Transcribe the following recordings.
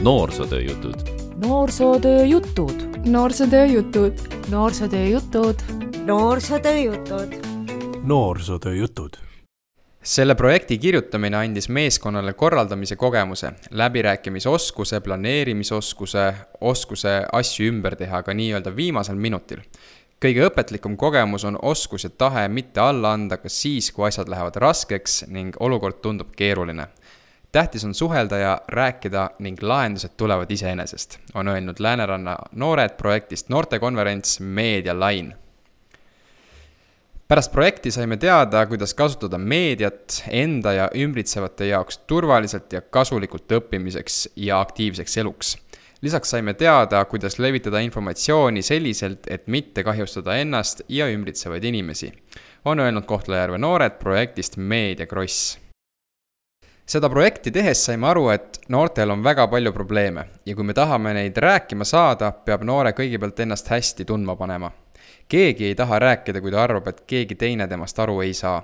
noorsootöö jutud. noorsootöö jutud. noorsootöö jutud. noorsootöö jutud. noorsootöö jutud. noorsootöö jutud selle projekti kirjutamine andis meeskonnale korraldamise kogemuse, läbirääkimisoskuse, planeerimisoskuse, oskuse asju ümber teha ka nii-öelda viimasel minutil. kõige õpetlikum kogemus on oskus ja tahe mitte alla anda ka siis, kui asjad lähevad raskeks ning olukord tundub keeruline tähtis on suhelda ja rääkida ning lahendused tulevad iseenesest, on öelnud Lääneranna noored projektist noortekonverents Meedia Line pärast projekti saime teada, kuidas kasutada meediat enda ja ümbritsevate jaoks turvaliselt ja kasulikult õppimiseks ja aktiivseks eluks. lisaks saime teada, kuidas levitada informatsiooni selliselt, et mitte kahjustada ennast ja ümbritsevaid inimesi, on öelnud Kohtla-Järve noored projektist Meedia Kross seda projekti tehes saime aru, et noortel on väga palju probleeme ja kui me tahame neid rääkima saada, peab noore kõigepealt ennast hästi tundma panema keegi ei taha rääkida, kui ta arvab, et keegi teine temast aru ei saa.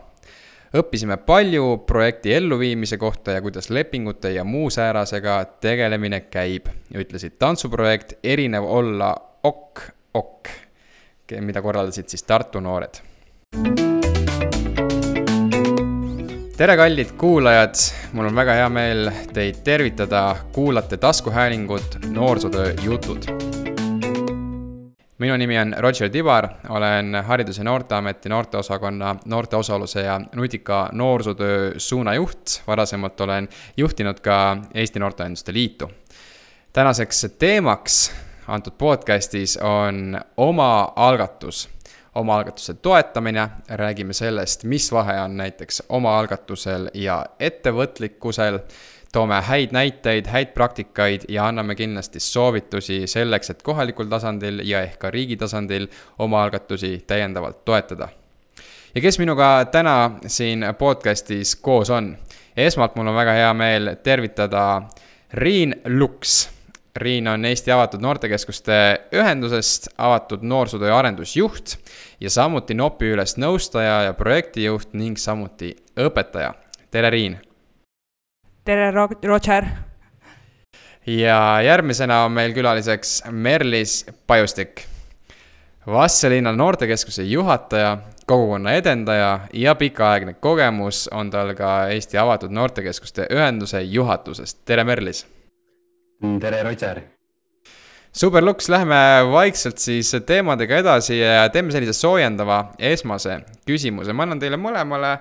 õppisime palju projekti elluviimise kohta ja kuidas lepingute ja muu säärasega tegelemine käib, ütlesid tantsuprojekt Erinev olla ok, ok, mida korraldasid siis Tartu noored tere, kallid kuulajad, mul on väga hea meel teid tervitada, kuulate taskuhäälingut Noorsootöö jutud minu nimi on Roger Tibar, olen Haridus- ja Noorteameti noorteosakonna noorte osaluse ja nutika noorsootöö suunajuht. varasemalt olen juhtinud ka Eesti Noorteühenduste Liitu. tänaseks teemaks antud podcastis on omaalgatus, omaalgatuse toetamine, räägime sellest, mis vahe on näiteks omaalgatusel ja ettevõtlikkusel toome häid näiteid, häid praktikaid ja anname kindlasti soovitusi selleks, et kohalikul tasandil ja ehk ka riigi tasandil omaalgatusi täiendavalt toetada. ja kes minuga täna siin podcast'is koos on? esmalt mul on väga hea meel tervitada Riin Luks. Riin on Eesti Avatud Noortekeskuste Ühendusest avatud noorsootöö arendusjuht ja samuti NOP-i üles nõustaja ja projektijuht ning samuti õpetaja. tere, Riin tere, Roger! ja järgmisena on meil külaliseks Merlis Pajustik, Vastseliina noortekeskuse juhataja, kogukonna edendaja ja pikaaegne kogemus on tal ka Eesti Avatud Noortekeskuste Ühenduse juhatusest, tere Merlis! Tere, Roger! super, Luks, lähme vaikselt siis teemadega edasi ja teeme sellise soojendava esmase küsimuse, ma annan teile mõlemale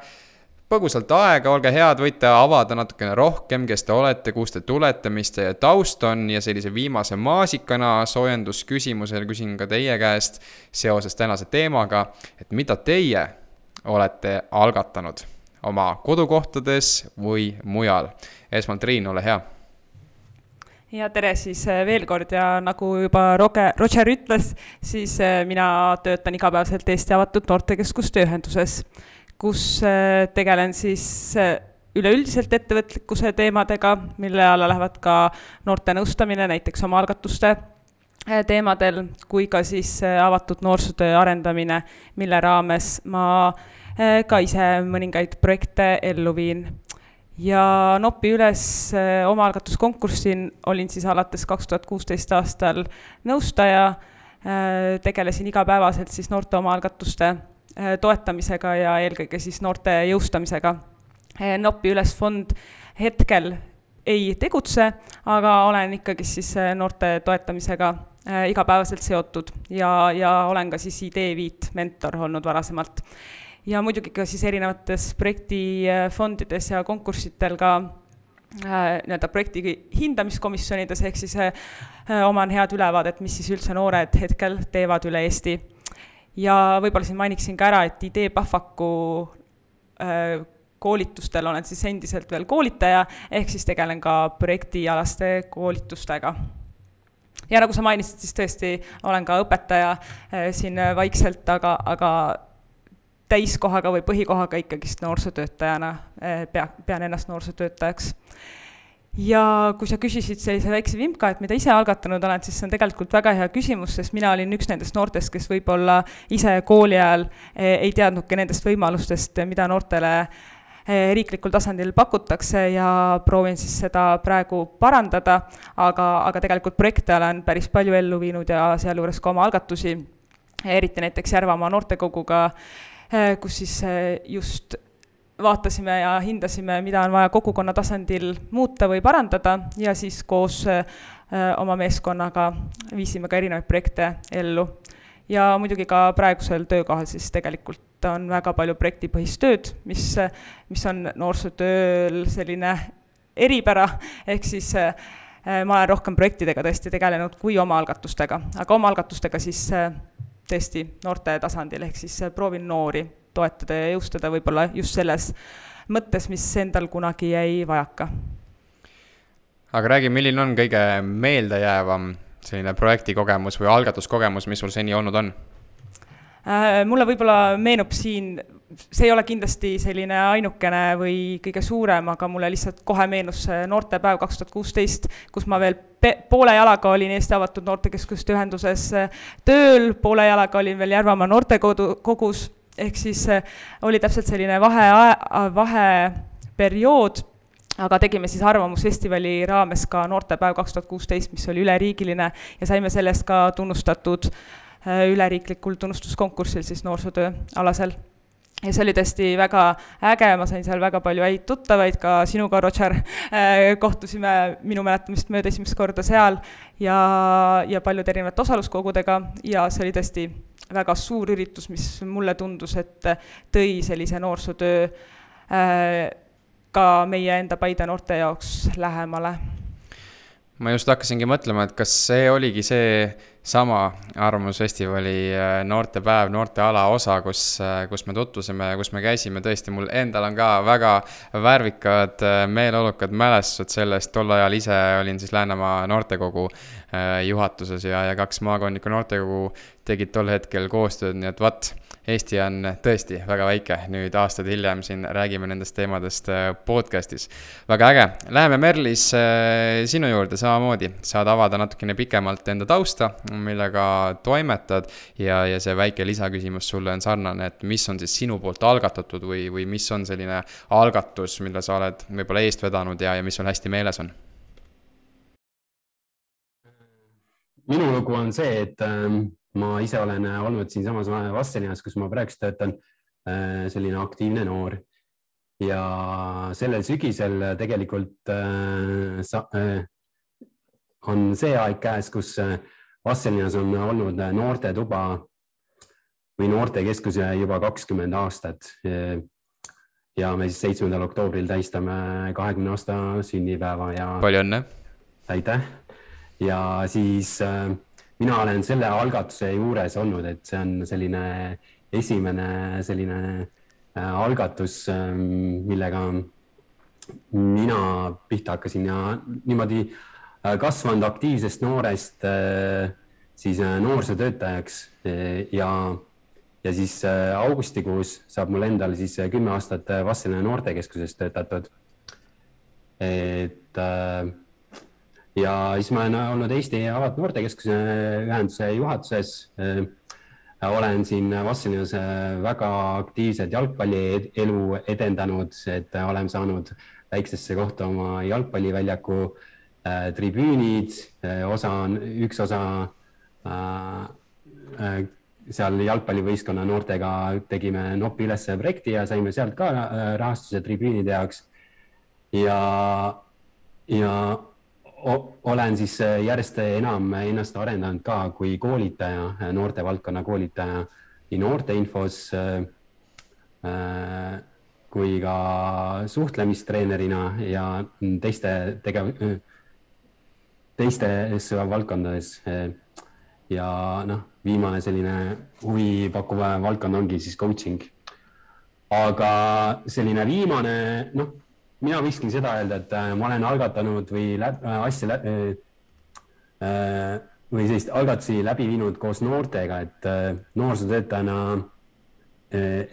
põgusalt aega, olge head, võite avada natukene rohkem, kes te olete, kust te tulete, mis teie taust on. Ja sellise viimase maasikana soojendusküsimusel küsin ka teie käest seoses tänase teemaga, et mida teie olete algatanud oma kodukohtades või mujal. esmalt Triin, ole hea ja tere siis äh, veel kord ja nagu juba Roger, Roger ütles, siis äh, mina töötan igapäevaselt Eesti Avatud Noortekeskuste Ühenduses kus äh, tegelen siis üleüldiselt ettevõtlikkuse teemadega, mille alla lähevad ka noorte nõustamine näiteks omaalgatuste teemadel, kui ka siis avatud noorsootöö arendamine, mille raames ma ka ise mõningaid projekte ellu viin. Ja NOP-i üles omaalgatuskonkursil olin siis alates kaks tuhat kuusteist aastal nõustaja, tegelesin igapäevaselt siis noorte omaalgatuste Äh, toetamisega ja eelkõige siis noorte jõustamisega. NOP-i ülesfond hetkel ei tegutse, aga olen ikkagi siis noorte toetamisega igapäevaselt seotud ja, ja olen ka siis Ideeviit mentor olnud varasemalt. Ja muidugi ka siis erinevates projektifondides ja konkurssitel ka nii-öelda projekti hindamiskomisjonides, ehk siis oman head ülevaadet, mis siis üldse noored hetkel teevad üle Eesti ja võib-olla siin mainiksin ka ära, et idee Pahvaku äh, koolitustel olen siis endiselt veel koolitaja, ehk siis tegelen ka projektialaste koolitustega. ja nagu sa mainisid, siis tõesti olen ka õpetaja äh, siin vaikselt, aga, aga täiskohaga või põhikohaga ikkagist noorsootöötajana äh, pea, pean ennast noorsootöötajaks. Ja kui sa küsisid sellise väikse vimka, et mida ise algatanud olen, siis see on tegelikult väga hea küsimus, sest mina olin üks nendest noortest, kes võib-olla ise kooli ajal eh, ei teadnudki nendest võimalustest, mida noortele riiklikul tasandil pakutakse ja proovin siis seda praegu parandada, aga, aga tegelikult projekte olen päris palju ellu viinud ja sealjuures ka oma algatusi, eriti näiteks Järvamaa noortekoguga, kus siis just vaatasime ja hindasime, mida on vaja kogukonna tasandil muuta või parandada ja siis koos oma meeskonnaga viisime ka erinevaid projekte ellu. ja muidugi ka praegusel töökohal siis tegelikult on väga palju projektipõhist tööd, mis, mis on noorsootööl selline eripära, ehk siis äh, ma olen rohkem projektidega tõesti tegelenud kui omaalgatustega, aga omaalgatustega siis äh, tõesti noorte tasandil, ehk siis äh, proovin noori toetada ja jõustada võib-olla just selles mõttes, mis endal kunagi jäi vajaka. aga räägi, milline on kõige meeldejäävam selline projektikogemus või algatuskogemus, mis sul seni olnud on? Äh, mulle võib-olla meenub siin, see ei ole kindlasti selline ainukene või kõige suurem, aga mulle lihtsalt kohe meenus noortepäev kaks tuhat kuusteist, kus ma veel poole jalaga olin Eesti Avatud Noortekeskuste Ühenduses äh, tööl, poole jalaga olin veel Järvamaa noortekodu, kogus, ehk siis äh, oli täpselt selline vahe, vaheperiood aga tegime siis Arvamusfestivali raames ka noortepäev kaks tuhat kuusteist, mis oli üleriigiline ja saime sellest ka tunnustatud Äh, üleriiklikul tunnustuskonkursil siis noorsootöö alasel ja see oli tõesti väga äge, ma sain seal väga palju häid tuttavaid, ka sinuga, Roger, äh, kohtusime minu mäletamist mööda esimest korda seal ja, ja paljude erinevate osaluskogudega. Ja see oli tõesti väga suur üritus, mis mulle tundus, et tõi sellise noorsootöö äh, ka meie enda Paide noorte jaoks lähemale. Ma just hakkasingi mõtlema, et kas see oligi see sama Arvamusfestivali äh, noortepäev, noorteala osa, kus, äh, kus me tutvusime ja kus me käisime, tõesti, mul endal on ka väga värvikad, äh, meeleolukad mälestused sellest, tol ajal ise olin siis Läänemaa noortekogu juhatuses ja, ja kaks maakondlikku noortekogu tegid tol hetkel koostööd, nii et vot Eesti on tõesti väga väike, nüüd aastaid hiljem siin räägime nendest teemadest äh, podcast'is. väga äge, läheme Merlis äh, sinu juurde samamoodi, saad avada natukene pikemalt enda tausta, millega toimetad ja, ja see väike lisaküsimus sulle on sarnane, et mis on siis sinu poolt algatatud või, või mis on selline algatus, mille sa oled võib-olla eest vedanud ja, ja mis sul hästi meeles on? minu lugu on see, et ähm ma ise olen äh, olnud siinsamas Vastselinas, kus ma praegu töötan, äh, selline aktiivne noor ja sellel sügisel tegelikult äh, sa, on see aeg käes, kus Vastselinas on olnud noortetuba või noortekeskus juba kakskümmend aastat. ja me siis seitsmendal oktoobril tähistame kahekümne aasta sünnipäeva ja. palju õnne. aitäh ja siis äh, mina olen selle algatuse juures olnud, et see on selline esimene selline äh, algatus, ähm, millega mina pihta hakkasin ja niimoodi äh, kasvanud aktiivsest noorest äh, siis noorsootöötajaks ja, ja siis augustikuus saab mul endal siis kümme aastat Vastseliina noortekeskuses töötatud. et ja siis ma olen olnud Eesti Avatud Noortekeskuse ühenduse juhatuses. Äh, olen siin Vassilinas väga aktiivset jalgpallielu edendanud, et oleme saanud väiksesse kohta oma jalgpalliväljaku äh, tribüünid, äh, osa on, üks osa äh, seal jalgpallivõistkonna noortega tegime nopi üles projekti ja saime sealt ka rahastuse tribüünide jaoks. ja, ja olen siis äh, järjest enam ennast arendanud ka kui koolitaja, äh, noortevaldkonna koolitaja nii noorteinfos äh, kui ka suhtlemistreenerina ja teiste tegev-, teistes valdkondades. ja noh, viimane selline huvipakkuv valdkond ongi siis coaching. aga selline viimane, noh mina võikski seda öelda, et äh, ma olen algatanud või läb, äh, asja lä, äh, või sellist algatusi läbi viinud koos noortega, et noorsootöötajana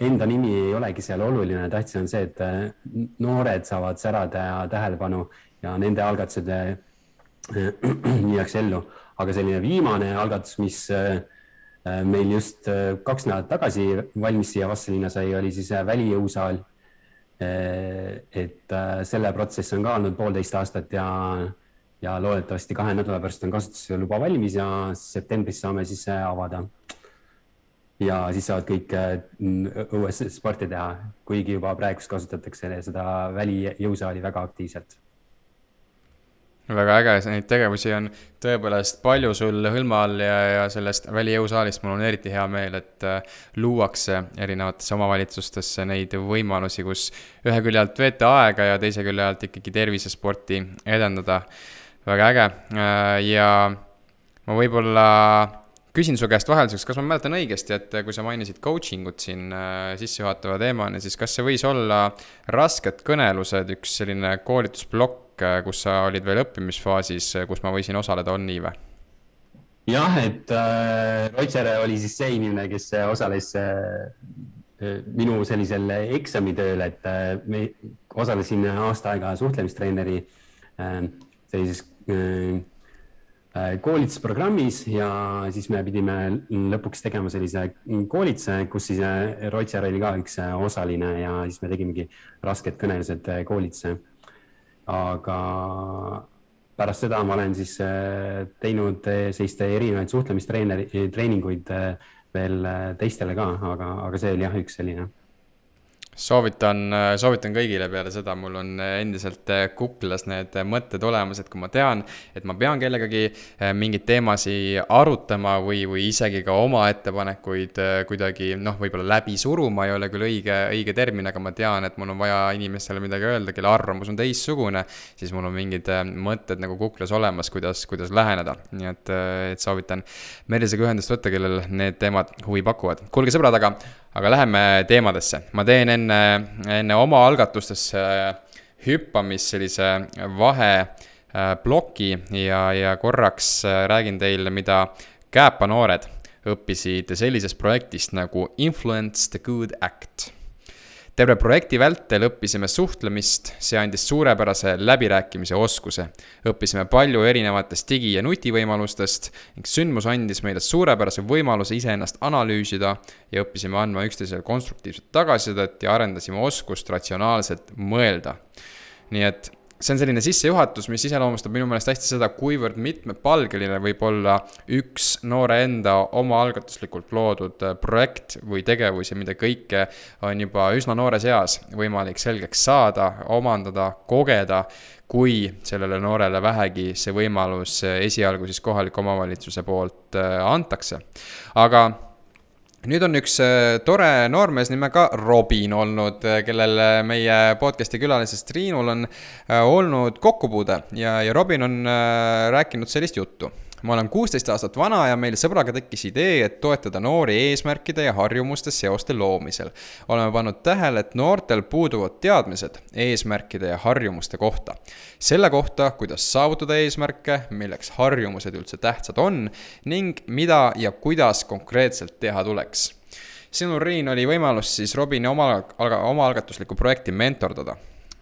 enda nimi ei olegi seal oluline, tähtis on see, et noored saavad särada ja tähelepanu ja nende algatused viiakse ellu. aga selline viimane algatus, mis meil just kaks nädalat tagasi valmis siia Vastseliina sai, oli siis välijõusaal et selle protsess on ka olnud poolteist aastat ja, ja loodetavasti kahe nädala pärast on kasutusluba valmis ja septembris saame siis avada. ja siis saavad kõik õues sporti teha, kuigi juba praegust kasutatakse seda välijõusaali väga aktiivselt väga äge, neid tegevusi on tõepoolest palju sul hõlma all ja, ja sellest välijõusaalist mul on eriti hea meel, et äh, luuakse erinevatesse omavalitsustesse neid võimalusi, kus ühe külje alt veeta aega ja teise külje alt ikkagi tervisesporti edendada. väga äge äh, ja ma võib-olla küsin su käest vahelduseks, kas ma mäletan õigesti, et kui sa mainisid coaching ut siin äh, sissejuhatava teemana, siis kas see võis olla rasked kõnelused, üks selline koolitusplokk, kus sa olid veel õppimisfaasis, äh, kus ma võisin osaleda, on nii või? jah, et äh, Roger oli siis see inimene, kes osales äh, minu sellisel eksamitööl, et äh, me osalesin aasta aega suhtlemistreeneri äh, sellises äh, Äh, koolitusprogrammis ja siis me pidime lõpuks tegema sellise koolituse, kus siis äh, Rootser oli ka üks äh, osaline ja siis me tegimegi rasked kõnelused koolituse. Aga pärast seda ma olen siis teinud selliste erinevaid suhtlemistreeneri, treeninguid veel teistele ka, aga, aga see oli jah, üks selline soovitan, soovitan kõigile peale seda, mul on endiselt kuklas need mõtted olemas, et kui ma tean, et ma pean kellegagi mingeid teemasid arutama või, või isegi ka oma ettepanekuid kuidagi noh, võib-olla läbi suruma ei ole küll õige, õige termin, aga ma tean, et mul on vaja inimestele midagi öelda, kelle arvamus on teistsugune, siis mul on mingid mõtted nagu kuklas olemas, kuidas, kuidas läheneda. nii et, et soovitan Meelisega ühendust võtta, kellel need teemad huvi pakuvad. kuulge, sõbrad, aga aga läheme teemadesse, ma teen enne, enne oma algatustesse hüppamist sellise vaheploki ja, ja korraks räägin teile, mida Kääpa noored õppisid sellisest projektist nagu Influence the Good Act terve projekti vältel õppisime suhtlemist, see andis suurepärase läbirääkimise oskuse. õppisime palju erinevatest digi- ja nutivõimalustest ning sündmus andis meile suurepärase võimaluse iseennast analüüsida ja õppisime andma üksteisele konstruktiivset tagasisidet ja arendasime oskust ratsionaalselt mõelda. nii et see on selline sissejuhatus, mis iseloomustab minu meelest hästi seda, kuivõrd mitmepalgeline võib olla üks noore enda omaalgatuslikult loodud äh, projekt või tegevus ja mida kõike on juba üsna noores eas võimalik selgeks saada, omandada, kogeda, kui sellele noorele vähegi see võimalus äh, esialgu siis kohaliku omavalitsuse poolt äh, antakse. aga nüüd on üks äh, tore noormees nimega Robin olnud, äh, kellel äh, meie podcast'i külalisest Triinul on olnud kokkupuude ja, ja Robin on rääkinud sellist juttu ma olen kuusteist aastat vana ja meil sõbraga tekkis idee, et toetada noori eesmärkide ja harjumuste seoste loomisel. oleme pannud tähele, et noortel puuduvad teadmised eesmärkide ja harjumuste kohta. selle kohta, kuidas saavutada eesmärke, milleks harjumused üldse tähtsad on ning mida ja kuidas konkreetselt teha tuleks sinul, Riin, oli võimalus siis Robini oma, omaalgatuslikku projekti mentordada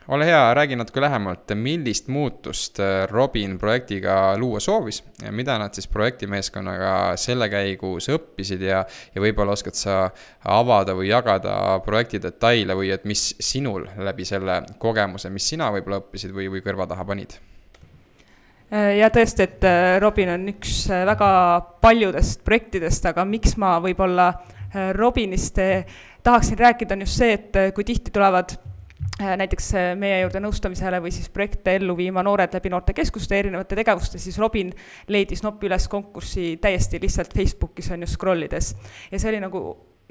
ole hea, räägi natuke lähemalt, millist muutust äh, Robin projektiga luua soovis mida nad siis projektimeeskonnaga selle käigus õppisid ja, ja võib-olla oskad sa avada või jagada projekti detaile või et mis sinul läbi selle kogemuse, mis sina võib-olla õppisid või, või kõrva taha panid? Äh, ja tõesti, et äh, Robin on üks väga paljudest projektidest, aga miks ma võib-olla Robinist tahaksin rääkida, on just see, et kui tihti tulevad näiteks äh, meie juurde nõustamisele või siis projekte ellu viima noored läbi noortekeskuste erinevate tegevuste, siis Robin leidis noppi üles konkurssi täiesti lihtsalt Facebookis on ju scroll ides. ja see oli nagu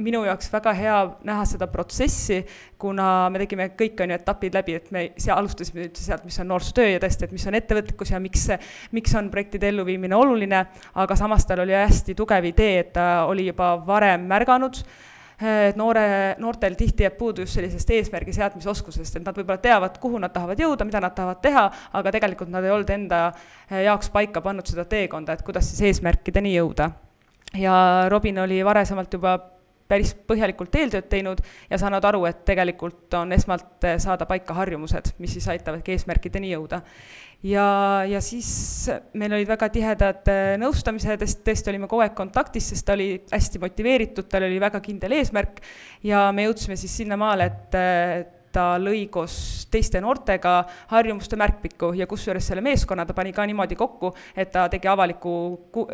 minu jaoks väga hea näha seda protsessi, kuna me tegime kõik, on ju, etapid läbi, et me seal alustasime üldse sealt, mis on noorsootöö ja tõesti, et mis on ettevõtlikkus ja miks, miks on projektide elluviimine oluline, aga samas tal oli hästi tugev idee, et ta oli juba varem märganud äh, et noore, noortel tihti jääb puudu just sellisest eesmärgi seadmise oskusest, et nad võib-olla teavad, kuhu nad tahavad jõuda, mida nad tahavad teha, aga tegelikult nad ei olnud enda eh, jaoks paika pannud seda teekonda, et kuidas siis eesmärkideni jõuda. ja Robin oli varasemalt juba päris põhjalikult eeltööd teinud ja saanud aru, et tegelikult on esmalt eh, saada paika harjumused, mis siis aitavadki eesmärkideni jõuda ja, ja siis meil olid väga tihedad äh, nõustamised, tõesti olime kogu aeg kontaktis, sest ta oli hästi motiveeritud, tal oli väga kindel eesmärk ja me jõudsime siis sinnamaale, et ta lõi koos teiste noortega harjumuste märkpikku ja kusjuures selle meeskonna ta pani ka niimoodi kokku, et ta tegi avaliku,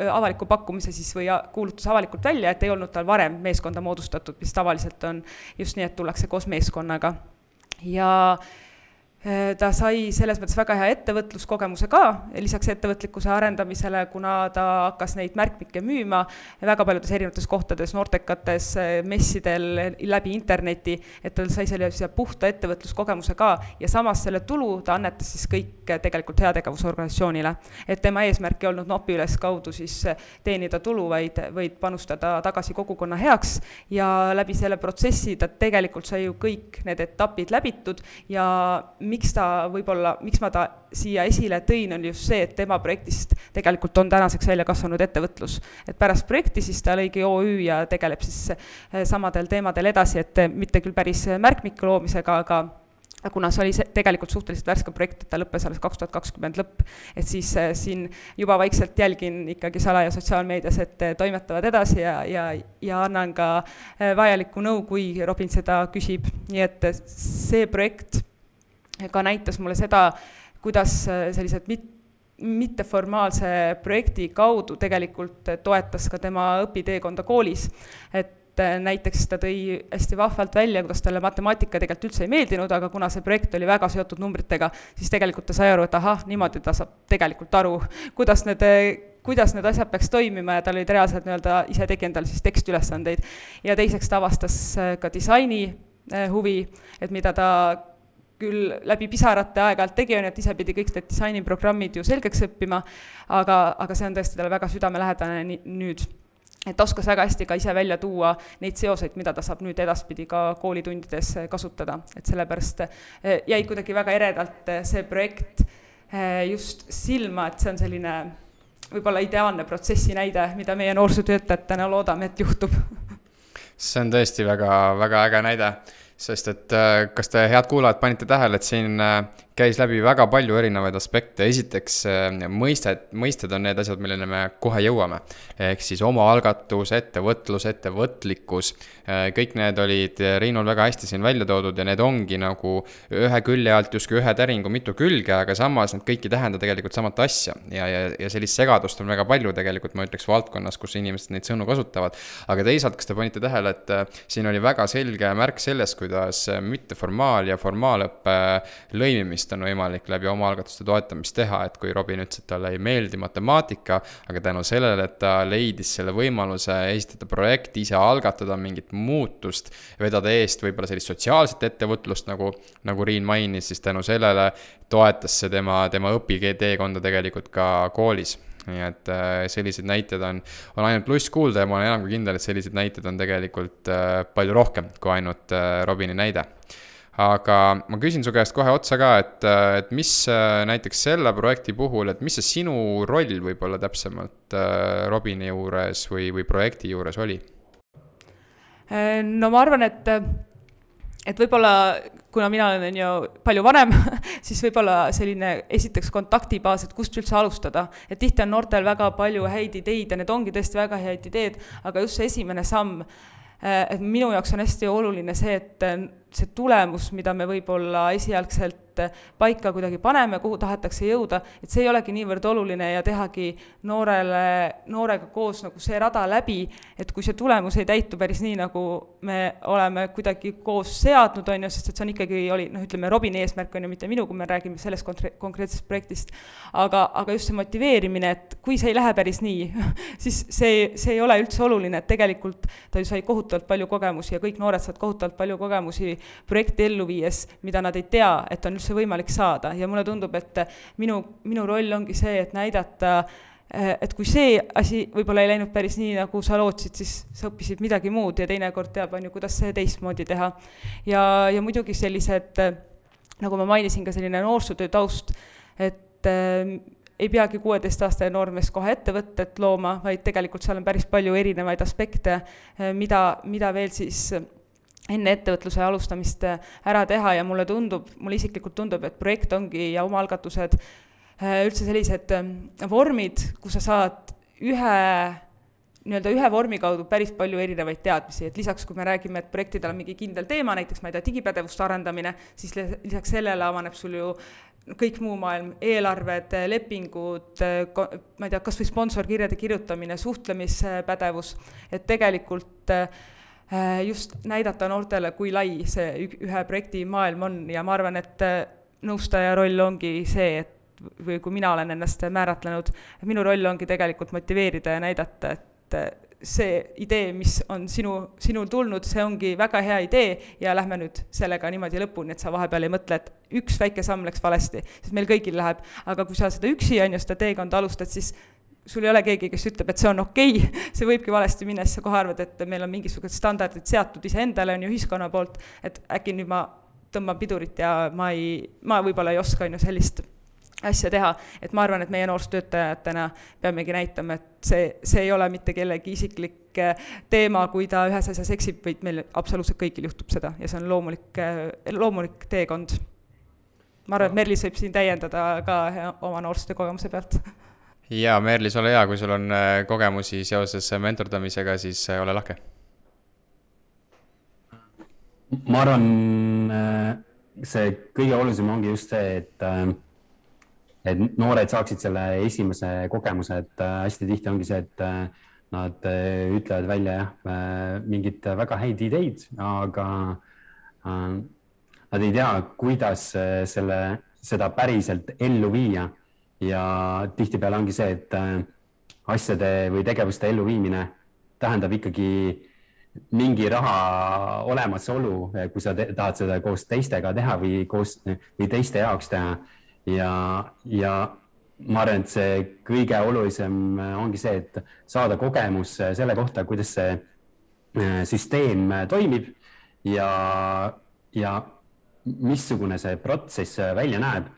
avaliku pakkumise siis või kuulutas avalikult välja, et ei olnud tal varem meeskonda moodustatud, mis tavaliselt on just nii, et tullakse koos meeskonnaga. ja Äh, ta sai selles mõttes väga hea ettevõtluskogemuse ka, lisaks ettevõtlikkuse arendamisele, kuna ta hakkas neid märkmikke müüma väga paljudes erinevates kohtades, noortekates, äh, messidel, läbi interneti, et tal sai sellise puhta ettevõtluskogemuse ka ja samas selle tulu ta annetas siis kõik tegelikult heategevusorganisatsioonile. et tema eesmärk ei olnud nopi üles kaudu siis teenida tulu, vaid, vaid panustada tagasi kogukonna heaks ja läbi selle protsessi ta tegelikult sai ju kõik need etapid läbitud ja miks ta võib-olla, miks ma ta siia esile tõin, on just see, et tema projektist tegelikult on tänaseks välja kasvanud ettevõtlus. et pärast projekti siis ta lõigi OÜ ja tegeleb siis eh, samadel teemadel edasi, et mitte küll päris märkmiku loomisega, aga kuna see oli see tegelikult suhteliselt värske projekt, et ta lõppes alles kaks tuhat kakskümmend lõpp, et siis äh, siin juba vaikselt jälgin ikkagi salaja sotsiaalmeedias, et toimetavad edasi ja, ja, ja annan ka vajalikku nõu, kui Robin seda küsib, nii et see projekt ka näitas mulle seda, kuidas äh, sellised mit-, mitteformaalse projekti kaudu tegelikult toetas ka tema õpiteekonda koolis. et äh, näiteks ta tõi hästi vahvalt välja, kuidas talle matemaatika tegelikult üldse ei meeldinud, aga kuna see projekt oli väga seotud numbritega, siis tegelikult ta sai aru, et ahah, niimoodi ta saab tegelikult aru, kuidas need kuidas need asjad peaks toimima ja tal olid reaalselt nii-öelda, ise tegi endale siis tekstiülesandeid. ja teiseks ta avastas äh, ka disaini huvi, et mida ta küll läbi pisarate aeg-ajalt tegi, on ju, et ise pidi kõik need disainiprogrammid ju selgeks õppima, aga, aga see on tõesti talle väga südamelähedane nüüd. et ta oskas väga hästi ka ise välja tuua neid seoseid, mida ta saab nüüd edaspidi ka koolitundides kasutada, et sellepärast eh, jäi kuidagi väga eredalt eh, see projekt eh, just silma, et see on selline võib-olla ideaalne protsessi näide, mida meie noorsootöötajatena loodame, et juhtub. see on tõesti väga, väga äge näide sest et äh, kas te, head kuulajad, panite tähele, et siin äh, käis läbi väga palju erinevaid aspekte, esiteks äh, mõisted, mõisted on need asjad, milleni me kohe jõuame. ehk siis omaalgatus, ettevõtlus, ettevõtlikkus, kõik need olid Riinul väga hästi siin välja toodud ja need ongi nagu ühe külje alt justkui ühe täringu mitu külge, aga samas need kõik ei tähenda tegelikult samat asja. ja, ja, ja sellist segadust on väga palju tegelikult, ma ütleks, valdkonnas, kus inimesed neid sõnu kasutavad. aga teisalt, kas te panite tähele, et siin oli väga selge märk sellest, kui kuidas mitteformaal- ja formaalõppe lõimimist on võimalik läbi omaalgatuste toetamist teha, et kui Robin ütles, et talle ei meeldi matemaatika, aga tänu sellele, et ta leidis selle võimaluse esitada projekt, ise algatada mingit muutust, vedada eest võib-olla sellist sotsiaalset ettevõtlust, nagu, nagu Riin mainis, siis tänu sellele toetas see tema, tema õpiteekonda tegelikult ka koolis nii et äh, selliseid näiteid on, on ainult pluss kuulda ja ma olen enam kui kindel, et selliseid näiteid on tegelikult äh, palju rohkem kui ainult äh, Robini näide. Aga ma küsin su käest kohe otsa ka, et, et mis näiteks selle projekti puhul, et mis see sinu roll võib-olla täpsemalt Robini juures või, või projekti juures oli? no ma arvan, et et võib-olla, kuna mina olen, on ju, palju vanem siis võib-olla selline esiteks kontaktibaas, et kust üldse alustada. et tihti on noortel väga palju häid ideid ja need ongi tõesti väga head ideed, aga just see esimene samm, eh, et minu jaoks on hästi oluline see, et see tulemus, mida me võib-olla esialgselt paika kuidagi paneme, kuhu tahetakse jõuda, et see ei olegi niivõrd oluline ja tehagi noorele, noorega koos nagu see rada läbi, et kui see tulemus ei täitu päris nii, nagu me oleme kuidagi koos seadnud, on ju, sest et see on ikkagi, oli noh, ütleme, Robini eesmärk on ju, mitte minu, kui me räägime sellest konkre-, konkreetsest projektist, aga, aga just see motiveerimine, et kui see ei lähe päris nii siis see, see ei ole üldse oluline, et tegelikult ta ju sai kohutavalt palju kogemusi ja kõik noored saavad kohutavalt palju kogemusi projekti ellu viies, mida nad ei tea, et on üldse võimalik saada ja mulle tundub, et minu, minu roll ongi see, et näidata, et kui see asi võib-olla ei läinud päris nii, nagu sa lootsid, siis sa õppisid midagi muud ja teinekord teab, on ju, kuidas see teistmoodi teha. ja, ja muidugi sellised, nagu ma mainisin, ka selline noorsootöö taust, et äh, ei peagi kuueteistaastane noormees kohe ettevõtet looma, vaid tegelikult seal on päris palju erinevaid aspekte, mida, mida veel siis enne ettevõtluse alustamist äh, ära teha ja mulle tundub, mulle isiklikult tundub, et projekt ongi ja omaalgatused äh, üldse sellised ähm, vormid, kus sa saad ühe nii-öelda ühe vormi kaudu päris palju erinevaid teadmisi, et lisaks, kui me räägime, et projektidel on mingi kindel teema, näiteks ma ei tea, digipädevuste arendamine, siis lisaks sellele avaneb sul ju kõik muu maailm, eelarved, lepingud, ma ei tea, kas või sponsorkirjade kirjutamine, suhtlemispädevus, et tegelikult äh, just näidata noortele, kui lai see ühe projekti maailm on ja ma arvan, et äh, nõustaja roll ongi see, et või kui mina olen ennast määratlenud, minu roll ongi tegelikult motiveerida ja näidata, et äh, see idee, mis on sinu, sinul tulnud, see ongi väga hea idee ja lähme nüüd sellega niimoodi lõpuni, et sa vahepeal ei mõtle, et üks väike samm läks valesti, sest meil kõigil läheb, aga kui sa seda üksi, on ju, seda teekonda alustad, siis sul ei ole keegi, kes ütleb, et see on okei okay. see võibki valesti minna, siis sa kohe arvad, et meil on mingisugused standardid seatud iseendale, on ju, ühiskonna poolt, et äkki nüüd ma tõmban pidurit ja ma ei, ma võib-olla ei oska, on ju, sellist asja teha, et ma arvan, et meie noorsootöötajatena peamegi näitama, et see, see ei ole mitte kellegi isiklik äh, teema, kui ta ühes asjas eksib, vaid meil absoluutselt kõigil juhtub seda ja see on loomulik, äh, loomulik teekond. ma arvan, et Merlis võib siin täiendada ka oma noorsootöö kogemuse pealt. Jaa, Merlis, ole hea, kui sul on äh, kogemusi seoses mentordamisega, siis ole lahke. ma arvan, see kõige olulisem ongi just see, et et noored saaksid selle esimese kogemuse, et äh, hästi tihti ongi see, et äh, nad äh, ütlevad välja jah, mingeid väga häid ideid, aga nad ei tea, kuidas selle, seda päriselt ellu viia. Ja tihtipeale ongi see, et asjade või tegevuste elluviimine tähendab ikkagi mingi raha olemasolu, kui sa tahad seda koos teistega teha või koos või teiste jaoks teha ja, ja ma arvan, et see kõige olulisem äh, ongi see, et saada kogemus äh, selle kohta, kuidas see äh, süsteem toimib ja, ja missugune see protsess välja näeb.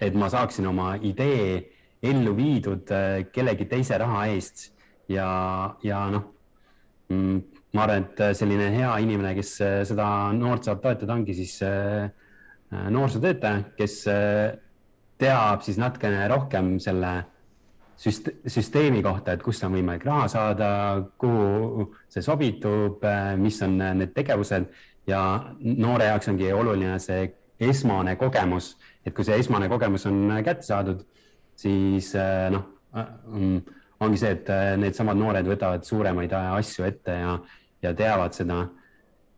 Et ma saaksin oma idee ellu viidud kellegi teise raha eest. Ja, ja noh, mm, ma arvan, et selline hea inimene, kes seda noort saab toetada, ongi siis Äh, noorsootöötaja, kes äh, teab siis natukene rohkem selle süst süsteemi kohta, et kust on võimalik raha saada, kuhu see sobitub, äh, mis on need tegevused. Ja noore jaoks ongi oluline see esmane kogemus, et kui see esmane kogemus on kätte saadud, siis noh, mm, ongi see, et needsamad noored võtavad suuremaid asju ette ja, ja teavad seda.